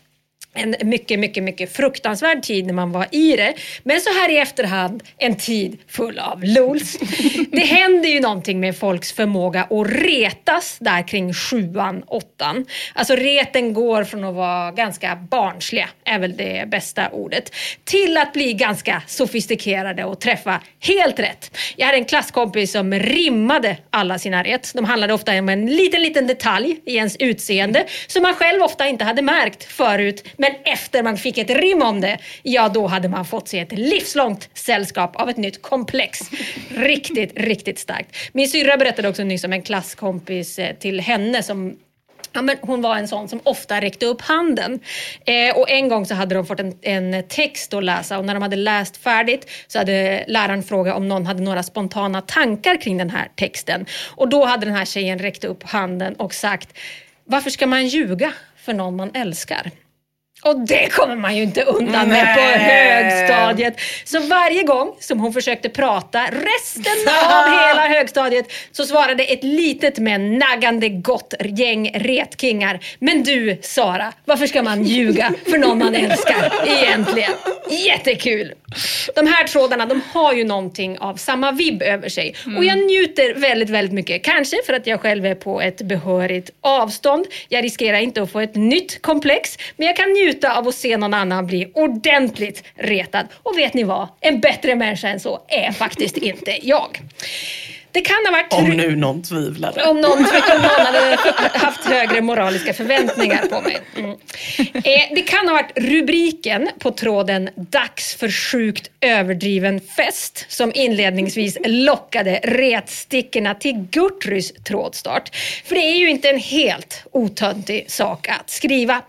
en mycket, mycket, mycket fruktansvärd tid när man var i det. Men så här i efterhand, en tid full av lools. Det händer ju någonting med folks förmåga att retas där kring sjuan, åttan. Alltså reten går från att vara ganska barnsliga, är väl det bästa ordet, till att bli ganska sofistikerade och träffa helt rätt. Jag hade en klasskompis som rimmade alla sina ret. De handlade ofta om en liten, liten detalj i ens utseende som man själv ofta inte hade märkt förut. Men efter man fick ett rim om det, ja då hade man fått se ett livslångt sällskap av ett nytt komplex. Riktigt, riktigt starkt. Min syrra berättade också nyss om en klasskompis eh, till henne som Ja, men hon var en sån som ofta räckte upp handen. Eh, och en gång så hade de fått en, en text att läsa och när de hade läst färdigt så hade läraren frågat om någon hade några spontana tankar kring den här texten. Och då hade den här tjejen räckt upp handen och sagt Varför ska man ljuga för någon man älskar? Och det kommer man ju inte undan med på Nej. högstadiet. Så varje gång som hon försökte prata resten av hela högstadiet så svarade ett litet men naggande gott gäng retkingar. Men du Sara, varför ska man ljuga för någon man älskar egentligen? Jättekul! De här trådarna de har ju någonting av samma vibb över sig. Och jag njuter väldigt, väldigt mycket. Kanske för att jag själv är på ett behörigt avstånd. Jag riskerar inte att få ett nytt komplex. Men jag kan njuta av att se någon annan bli ordentligt retad. Och vet ni vad? En bättre människa än så är faktiskt inte jag. Det kan ha varit... Om nu någon tvivlade. Om någon, om någon hade haft högre moraliska förväntningar på mig. Mm. Eh, det kan ha varit rubriken på tråden “Dags för sjukt överdriven fest” som inledningsvis lockade retstickorna till Gurtrys trådstart. För det är ju inte en helt otöntig sak att skriva.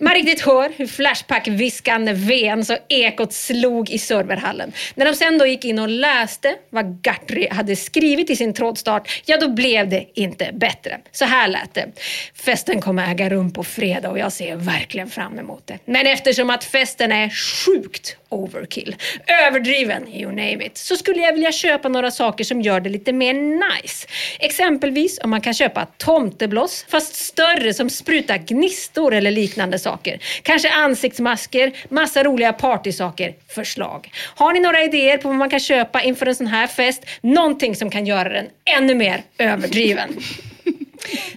Man riktigt hör hur Flashback-viskande ven så ekot slog i serverhallen. När de sen då gick in och läste vad Gurtry hade skrivit i sin trådstart, ja då blev det inte bättre. Så här lät det. Festen kommer äga rum på fredag och jag ser verkligen fram emot det. Men eftersom att festen är sjukt overkill, överdriven, you name it, så skulle jag vilja köpa några saker som gör det lite mer nice. Exempelvis om man kan köpa tomtebloss, fast större som sprutar gnistor eller liknande saker. Kanske ansiktsmasker, massa roliga partysaker, förslag. Har ni några idéer på vad man kan köpa inför en sån här fest? Någonting som kan göra den ännu mer överdriven.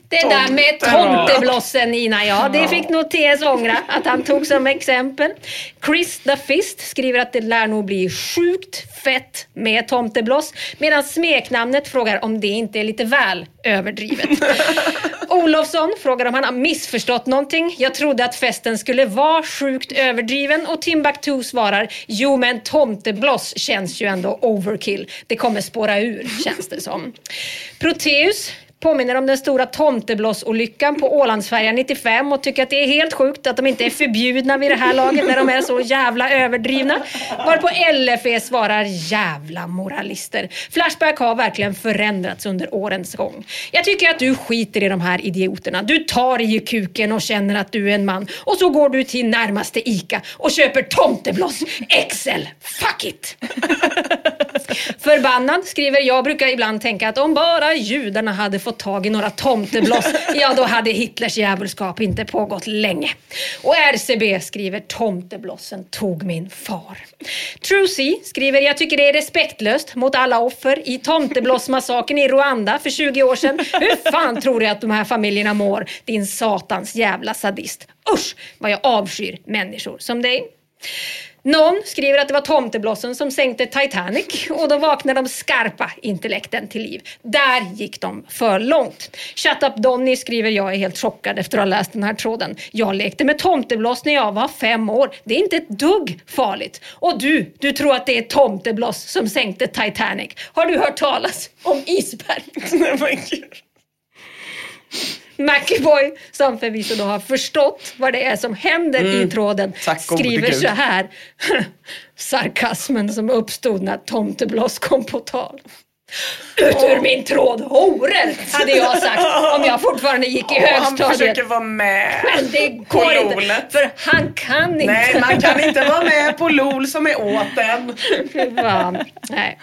Det där med tomteblossen Ina, ja det fick nog TS ångra att han tog som exempel. Chris the Fist skriver att det lär nog bli sjukt fett med tomtebloss medan smeknamnet frågar om det inte är lite väl överdrivet. Olofsson frågar om han har missförstått någonting. Jag trodde att festen skulle vara sjukt överdriven och Timbuktu svarar jo men tomtebloss känns ju ändå overkill. Det kommer spåra ur känns det som. Proteus påminner om den stora tomteblossolyckan på Ålandsfärjan 95 och tycker att det är helt sjukt att de inte är förbjudna vid det här laget när de är så jävla överdrivna. Varpå LFE svarar jävla moralister. Flashback har verkligen förändrats under årens gång. Jag tycker att du skiter i de här idioterna. Du tar i kuken och känner att du är en man och så går du till närmaste ICA och köper tomtebloss XL. Fuck it! Förbannad skriver, jag brukar ibland tänka att om bara judarna hade fått tag i några tomtebloss, ja då hade Hitlers djävulskap inte pågått länge. Och RCB skriver, tomteblossen tog min far. Trucy skriver, jag tycker det är respektlöst mot alla offer i tomteblossmassakern i Rwanda för 20 år sedan. Hur fan tror du att de här familjerna mår? Din satans jävla sadist. Usch vad jag avskyr människor som dig. Någon skriver att det var tomteblossen som sänkte Titanic och då vaknade de skarpa intellekten till liv. Där gick de för långt. Shut up Donny skriver jag är helt chockad efter att ha läst den här tråden. Jag lekte med tomtebloss när jag var fem år. Det är inte ett dugg farligt. Och du, du tror att det är tomtebloss som sänkte Titanic. Har du hört talas om isberg? Mackyboy, som förvisso då har förstått vad det är som händer Mm. i tråden, Tack skriver så här. Sarkasmen som uppstod när tomtebloss kom på tal. Ut ur min tråd, horor, hade jag sagt om jag fortfarande gick i Åh, han högstadiet. försöker vara med Men det på går inte, LOL. för han kan inte. Nej, man kan inte vara med på LOL som är åt en. Nej.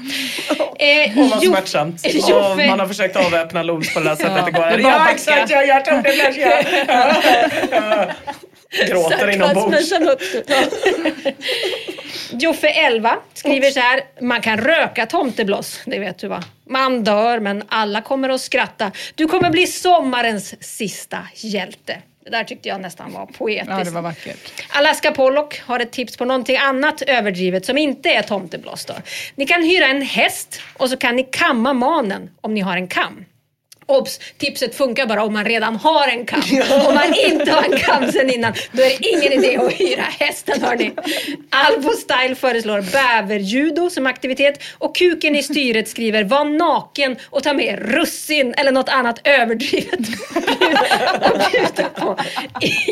Eh, Åh, vad Jo- smärtsamt. Åh, man har försökt avväpna LOLs på det här sättet Ja, det bara Ja, exakt. Jag, jag tog det gråter inombords. Joffe 11 skriver så här. Man kan röka tomtebloss, det vet du va? Man dör men alla kommer att skratta. Du kommer bli sommarens sista hjälte. Det där tyckte jag nästan var poetiskt. Ja, det var vackert. Alaska Pollock har ett tips på någonting annat överdrivet som inte är tomtebloss. Då. Ni kan hyra en häst och så kan ni kamma manen om ni har en kam. Obs! Tipset funkar bara om man redan har en kam. Om man inte har en kam sen innan, då är det ingen idé att hyra hästen hörni. Albo Style föreslår bäverjudo som aktivitet och Kuken i styret skriver var naken och ta med russin eller något annat överdrivet att bjuda på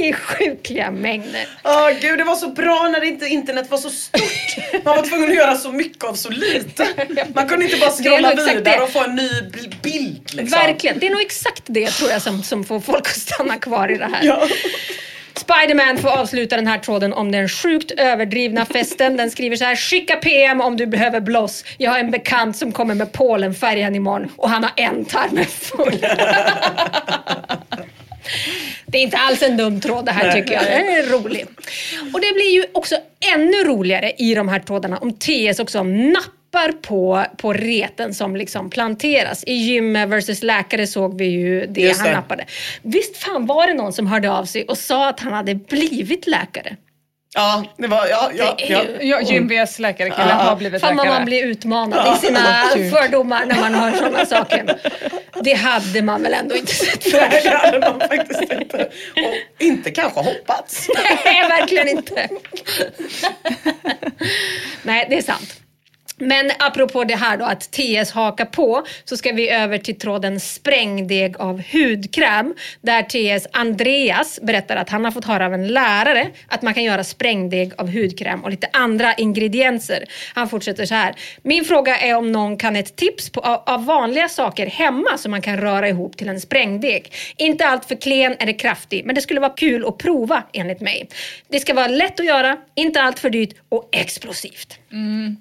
i sjukliga mängder. Åh gud, det var så bra när inte internet var så stort. Man var tvungen att göra så mycket av så lite. Man kunde inte bara scrolla vidare och få en ny bild. Liksom. Verkligen. Det är nog exakt det tror jag som, som får folk att stanna kvar i det här. Spiderman får avsluta den här tråden om den sjukt överdrivna festen. Den skriver så här. Skicka PM om du behöver bloss. Jag har en bekant som kommer med Polenfärjan imorgon och han har en tarm full. Det är inte alls en dum tråd det här Nej, tycker jag. Den är rolig. Och det blir ju också ännu roligare i de här trådarna om TS också nappar på, på reten som liksom planteras. I Gym vs läkare såg vi ju det Just han det. nappade. Visst fan var det någon som hörde av sig och sa att han hade blivit läkare? Ja, det var... Ja, ja, ja. Ja, Gym vs läkare-killen Ja. har blivit Fan läkare. man blir utmanad Ja. i sina fördomar när man hör sådana saker. Det hade man väl ändå inte sett Nej, det hade man faktiskt inte. Och inte kanske hoppats. Nej, verkligen inte. Nej, det är sant. Men apropå det här då att TS hakar på så ska vi över till tråden sprängdeg av hudkräm där TS Andreas berättar att han har fått höra av en lärare att man kan göra sprängdeg av hudkräm och lite andra ingredienser. Han fortsätter så här. Min fråga är om någon kan ett tips på, av, vanliga saker hemma som man kan röra ihop till en sprängdeg. Inte allt för klen eller kraftig men det skulle vara kul att prova enligt mig. Det ska vara lätt att göra, inte allt för dyrt och explosivt. Mm.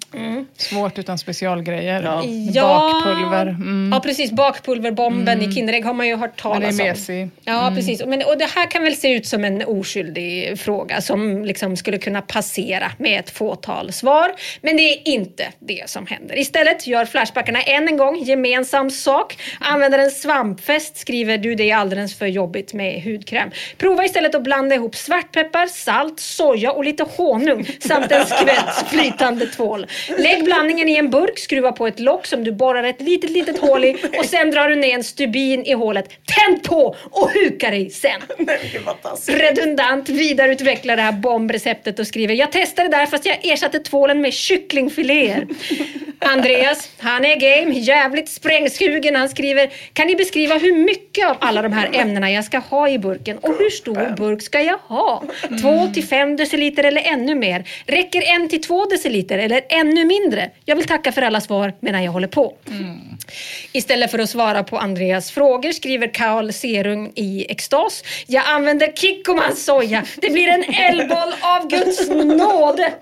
Svårt utan specialgrejer. Ja. Bakpulver. Mm. Ja precis, bakpulverbomben Mm. i Kinderägg har man ju hört är talas om. mesig. Ja Mm. precis, Men, och det här kan väl se ut som en oskyldig fråga som liksom skulle kunna passera med ett fåtal svar. Men det är inte det som händer. Istället gör Flashbackarna än en gång gemensam sak. Använder en svampfest skriver du det är alldeles för jobbigt med hudkräm. Prova istället att blanda ihop svartpeppar, salt, soja och lite honung samt en skvätt flytande tvål. Lägg blandningen i en burk, skruva på ett lock som du borrar ett litet, litet hål i och sen drar du ner en stubin i hålet. Tänd på och huka dig sen. Redundant vidareutvecklar det här bombreceptet och skriver Jag testade där fast jag ersatte tvålen med kycklingfiléer. Andreas, han är game, jävligt sprängsugen. Han skriver Kan ni beskriva hur mycket av alla de här ämnena jag ska ha i burken och hur stor burk ska jag ha? Två till fem deciliter eller ännu mer? Räcker en till två deciliter eller ännu mindre? Jag vill tacka för alla svar medan jag håller på. Istället för att svara på Andreas frågor skriver Karl Serung i extas. Jag använder Kikkomans soja. Det blir en eldboll av Guds nåde.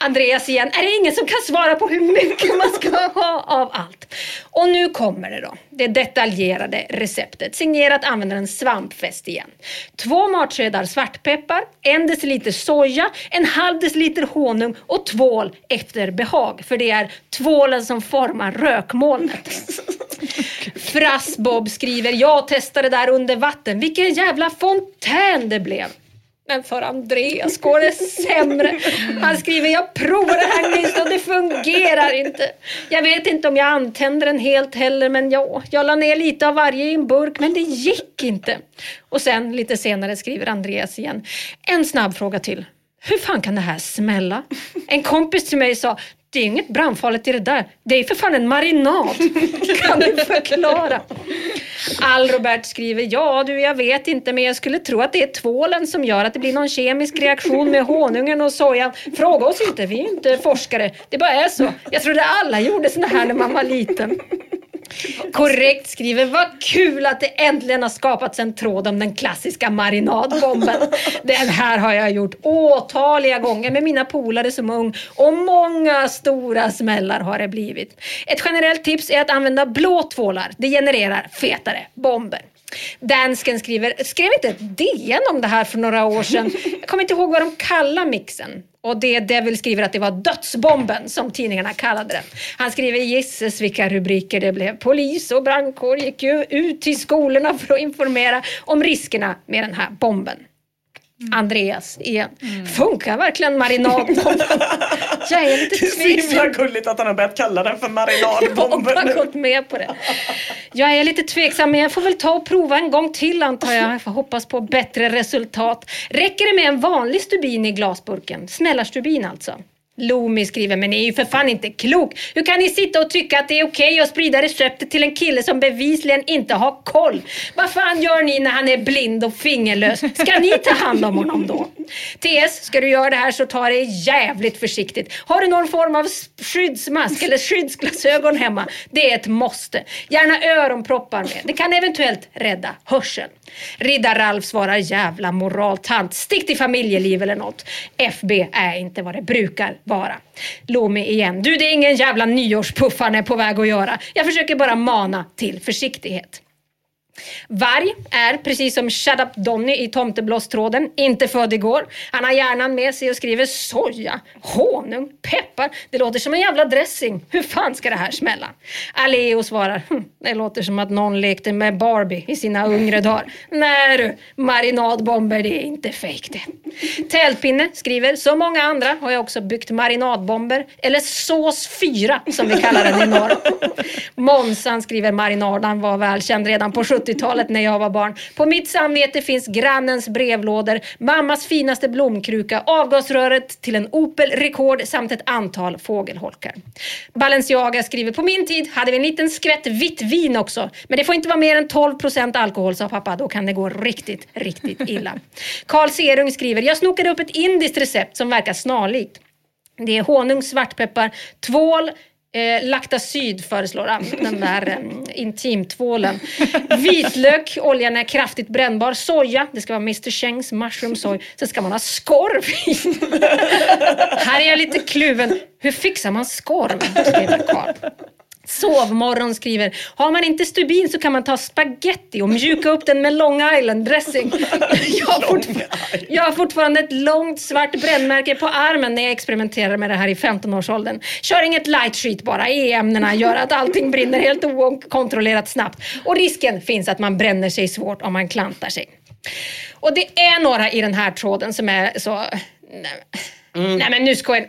Andreas igen. Är det ingen som kan svara på hur mycket man ska ha? av allt. Och nu kommer det då. Det detaljerade receptet. Signerat användaren Svampfest igen. Två matskedar svartpeppar, en deciliter soja, en halv deciliter honung och tvål efter behag. För det är tvålen som formar rökmolnet. Frassbob skriver, jag testade där under vatten. Vilken jävla fontän det blev. Men för Andreas går det sämre. Han skriver, jag provar det här nyss och det fungerar inte. Jag vet inte om jag antänder den helt heller, men ja, jag la ner lite av varje i en burk, men det gick inte. Och sen lite senare skriver Andreas igen, en snabb fråga till. Hur fan kan det här smälla? En kompis till mig sa, det är inget brandfarligt i det där. Det är för fan en marinad. Kan du förklara? All-Robert skriver, ja du jag vet inte men jag skulle tro att det är tvålen som gör att det blir någon kemisk reaktion med honungen och sojan. Fråga oss inte, vi är inte forskare. Det bara är så. Jag trodde alla gjorde såna här när man var liten. Korrekt skriver, vad kul att det äntligen har skapats en tråd om den klassiska marinadbomben. Den här har jag gjort åtaliga gånger med mina polare som ung och många stora smällar har det blivit. Ett generellt tips är att använda blå tvålar. Det genererar fetare bomber. Dansken skriver, skrev inte ett DN om det här för några år sedan? Jag kommer inte ihåg vad de kallar mixen. Och det Devil skriver att det var dödsbomben som tidningarna kallade den. Han skriver gisses vilka rubriker det blev. Polis och brandkår gick ju ut till skolorna för att informera om riskerna med den här bomben. Andreas igen. Funkar verkligen marinadbomben? Jag är lite Det är så himla tveksam. gulligt att han har börjat kalla den för Jag marinadbomben har nu. gått med på det. Jag är lite tveksam men jag får väl ta och prova en gång till antar jag. Jag får hoppas på bättre resultat. Räcker det med en vanlig stubin i glasburken? Smällarstubin alltså. Lomi skriver, men ni är ju för fan inte klok. Hur kan ni sitta och tycka att det är okej att sprida receptet till en kille som bevisligen inte har koll? Vad fan gör ni när han är blind och fingerlös? Ska ni ta hand om honom då? TS, ska du göra det här så ta det jävligt försiktigt. Har du någon form av skyddsmask eller skyddsglasögon hemma? Det är ett måste. Gärna öronproppar med. Det kan eventuellt rädda hörseln. Riddar-Ralf svarar jävla moraltant. Stick till familjeliv eller något. FB är inte vad det brukar vara. Lomi igen. Du, det är ingen jävla nyårspuff han är på väg att göra. Jag försöker bara mana till försiktighet. Varg är, precis som Shut Up Donny i Tomteblåstråden, inte född igår. Han har hjärnan med sig och skriver soja, honung, peppar. Det låter som en jävla dressing. Hur fan ska det här smälla? Aleo svarar, hm, det låter som att någon lekte med Barbie i sina yngre dagar. Nej du, marinadbomber det är inte fejk det. Tältpinne skriver, som många andra har jag också byggt marinadbomber, eller sås 4 som vi kallar den i norr. Månsan skriver marinadan var välkänd redan på 70-talet när jag var barn. På mitt samvete finns grannens brevlådor, mammas finaste blomkruka, avgasröret till en Opel Rekord samt ett antal fågelholkar. Balenciaga skriver på min tid hade vi en liten skvätt vitt vin också. Men det får inte vara mer än 12 procent alkohol sa pappa. Då kan det gå riktigt, riktigt illa. Karl Serung skriver jag snokade upp ett indiskt recept som verkar snarlikt. Det är honung, svartpeppar, tvål, Eh, Lactacyd föreslår han, den där eh, intimtvålen. Vitlök, oljan är kraftigt brännbar. Soja, det ska vara Mr Chengs mushroom soy. Sen ska man ha skorv i. Här är jag lite kluven. Hur fixar man skorv? skriver Karl. Sovmorgon skriver, har man inte stubin så kan man ta spaghetti och mjuka upp den med Long Island dressing. Jag har, fortfar- jag har fortfarande ett långt svart brännmärke på armen när jag experimenterar med det här i 15-årsåldern. Kör inget light sheet bara, E-ämnena gör att allting brinner helt okontrollerat snabbt. Och risken finns att man bränner sig svårt om man klantar sig. Och det är några i den här tråden som är så... Nej, nej men nu skojar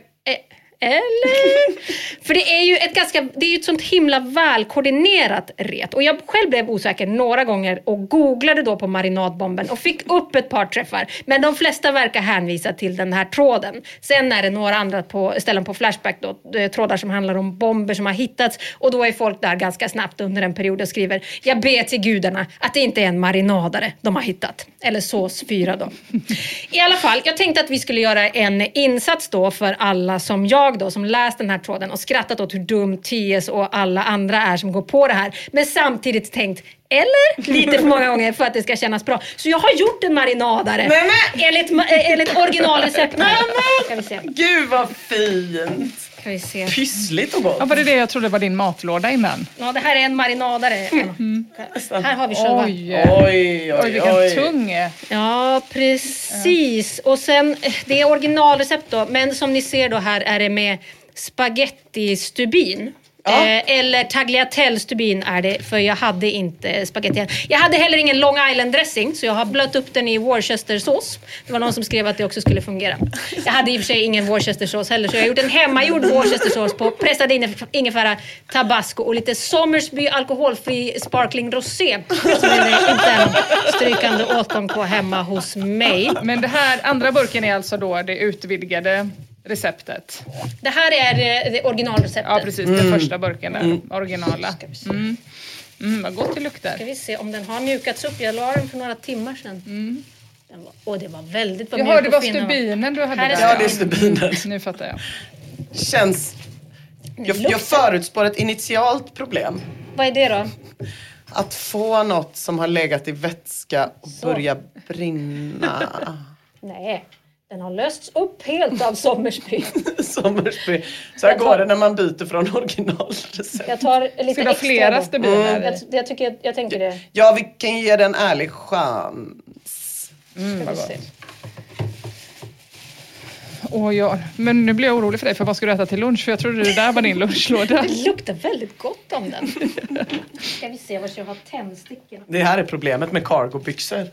eller? För det är ju ett ganska, det är ju ett sånt himla välkoordinerat ret. Och jag själv blev osäker några gånger och googlade då på marinadbomben och fick upp ett par träffar. Men de flesta verkar hänvisa till den här tråden. Sen är det några andra på, ställen på Flashback då, eh, trådar som handlar om bomber som har hittats. Och då är folk där ganska snabbt under en period och skriver Jag ber till gudarna att det inte är en marinadare de har hittat. Eller sås 4 då. I alla fall, jag tänkte att vi skulle göra en insats då för alla som jag då, som läst den här tråden och skrattat åt hur dum TS och alla andra är som går på det här. Men samtidigt tänkt, eller lite för många gånger för att det ska kännas bra. Så jag har gjort en marinadare. Enligt, ma- eh, enligt originalreceptet. Gud vad fint! Ska vi se. Pyssligt och gott. Ja, var det det jag trodde var din matlåda innan? Ja, det här är en marinadare. Här har vi själva. Oj, oj, oj, vilken oj. tung. Ja, precis. Och sen, eh, det är originalrecept då, men som ni ser då här är det med spagetti-stubin. Eh, eller tagliatelle-stubin är det, för jag hade inte spagetti. Jag hade heller ingen Long Island-dressing, så jag har blött upp den i Worcestersås. Det var någon som skrev att det också skulle fungera. Jag hade i och för sig ingen Worcestersås heller, så jag har gjort en hemmagjord Worcestersås på pressad ingef- ingefära, tabasco och lite Somersby alkoholfri sparkling rosé. Som är inte en strykande åtgång på hemma hos mig. Men det här andra burken är alltså då det utvidgade receptet? Det här är eh, det originalreceptet. Ja, precis. Den första burken där. Originala. Mm. Mm, vad gott det luktar. Ska vi se om den har mjukats upp. Jag la den för några timmar sedan. Den var, åh, det var väldigt vad Jaha, det var stubinen du hade Här där. Ja, det är stubinen. Nu fattar jag. Känns... Jag, jag förutspår ett initialt problem. Vad är det då? Att få något som har legat i vätska och börja brinna. Nej, den har lösts upp helt av Sommersby. Sommersby. Så här går det när man byter från originalrecept. Jag tar lite Ska extra flera stubiner? Mm. Jag, jag, tycker, jag tänker det. Ja, vi kan ge det en ärlig chans. Mm. Åh, ja. Men nu blir jag orolig för dig, för vad ska du äta till lunch? För jag trodde det där var din lunchlåda. Det luktar väldigt gott om den. Ska vi se var jag har tändstickorna. Det här är problemet med cargobyxor.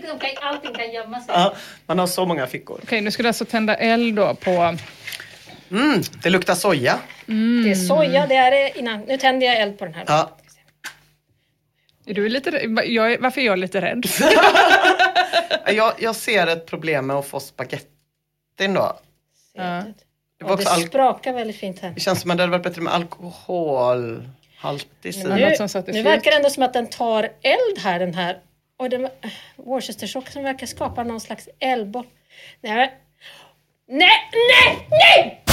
Det kan, allting kan gömma sig. Ja, man har så många fickor. Okej, nu ska du alltså tända eld då på... Mm, det luktar soja. Det är soja, det är det innan. Nu tänder jag eld på den här. Ja. Är du lite jag är, Varför är jag lite rädd? Jag, jag ser ett problem med att få spagettin då. Ja. Det, var Ja, också det sprakar väldigt fint här. det känns som att det hade varit bättre med alkoholhaltig sida. Nu, nu verkar det ändå som att den tar eld här den här. Och den, Worcestersåsen verkar skapa någon slags eldboll. Nej, nej, nej, nej!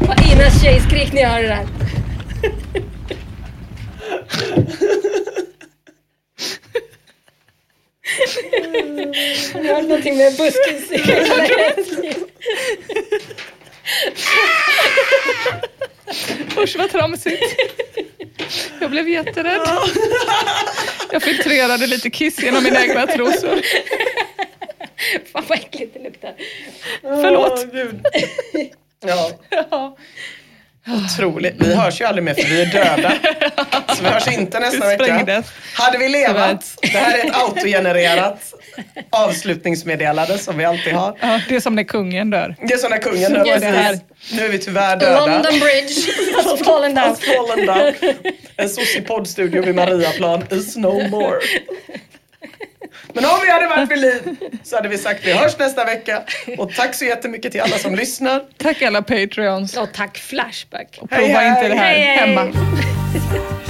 Vad Inas tjejskrik när jag hör det där. Har ni hört någonting med buskis? Usch vad tramsigt. Jag blev jätterädd. Jag filtrerade lite kiss genom mina egna trosor. Fan vad äckligt det luktar. Förlåt. Åh, Gud. Ja, Ja. Otroligt. Vi hörs ju aldrig mer för vi är döda. Så vi hörs inte nästa vecka. Hade vi levat, det här är ett autogenererat avslutningsmeddelande som vi alltid har. Ja, det är som när kungen dör. Det är som när kungen dör. Här. precis. Nu är vi tyvärr döda. London Bridge has fallen down. Has fallen down. En sossig poddstudio vid Mariaplan is no more. Men om vi hade varit vid liv så hade vi sagt vi hörs nästa vecka. Och tack så jättemycket till alla som lyssnar. Tack alla Patreons. Och tack Flashback. Och prova Hej, inte det här hej. Hej, hej. hemma.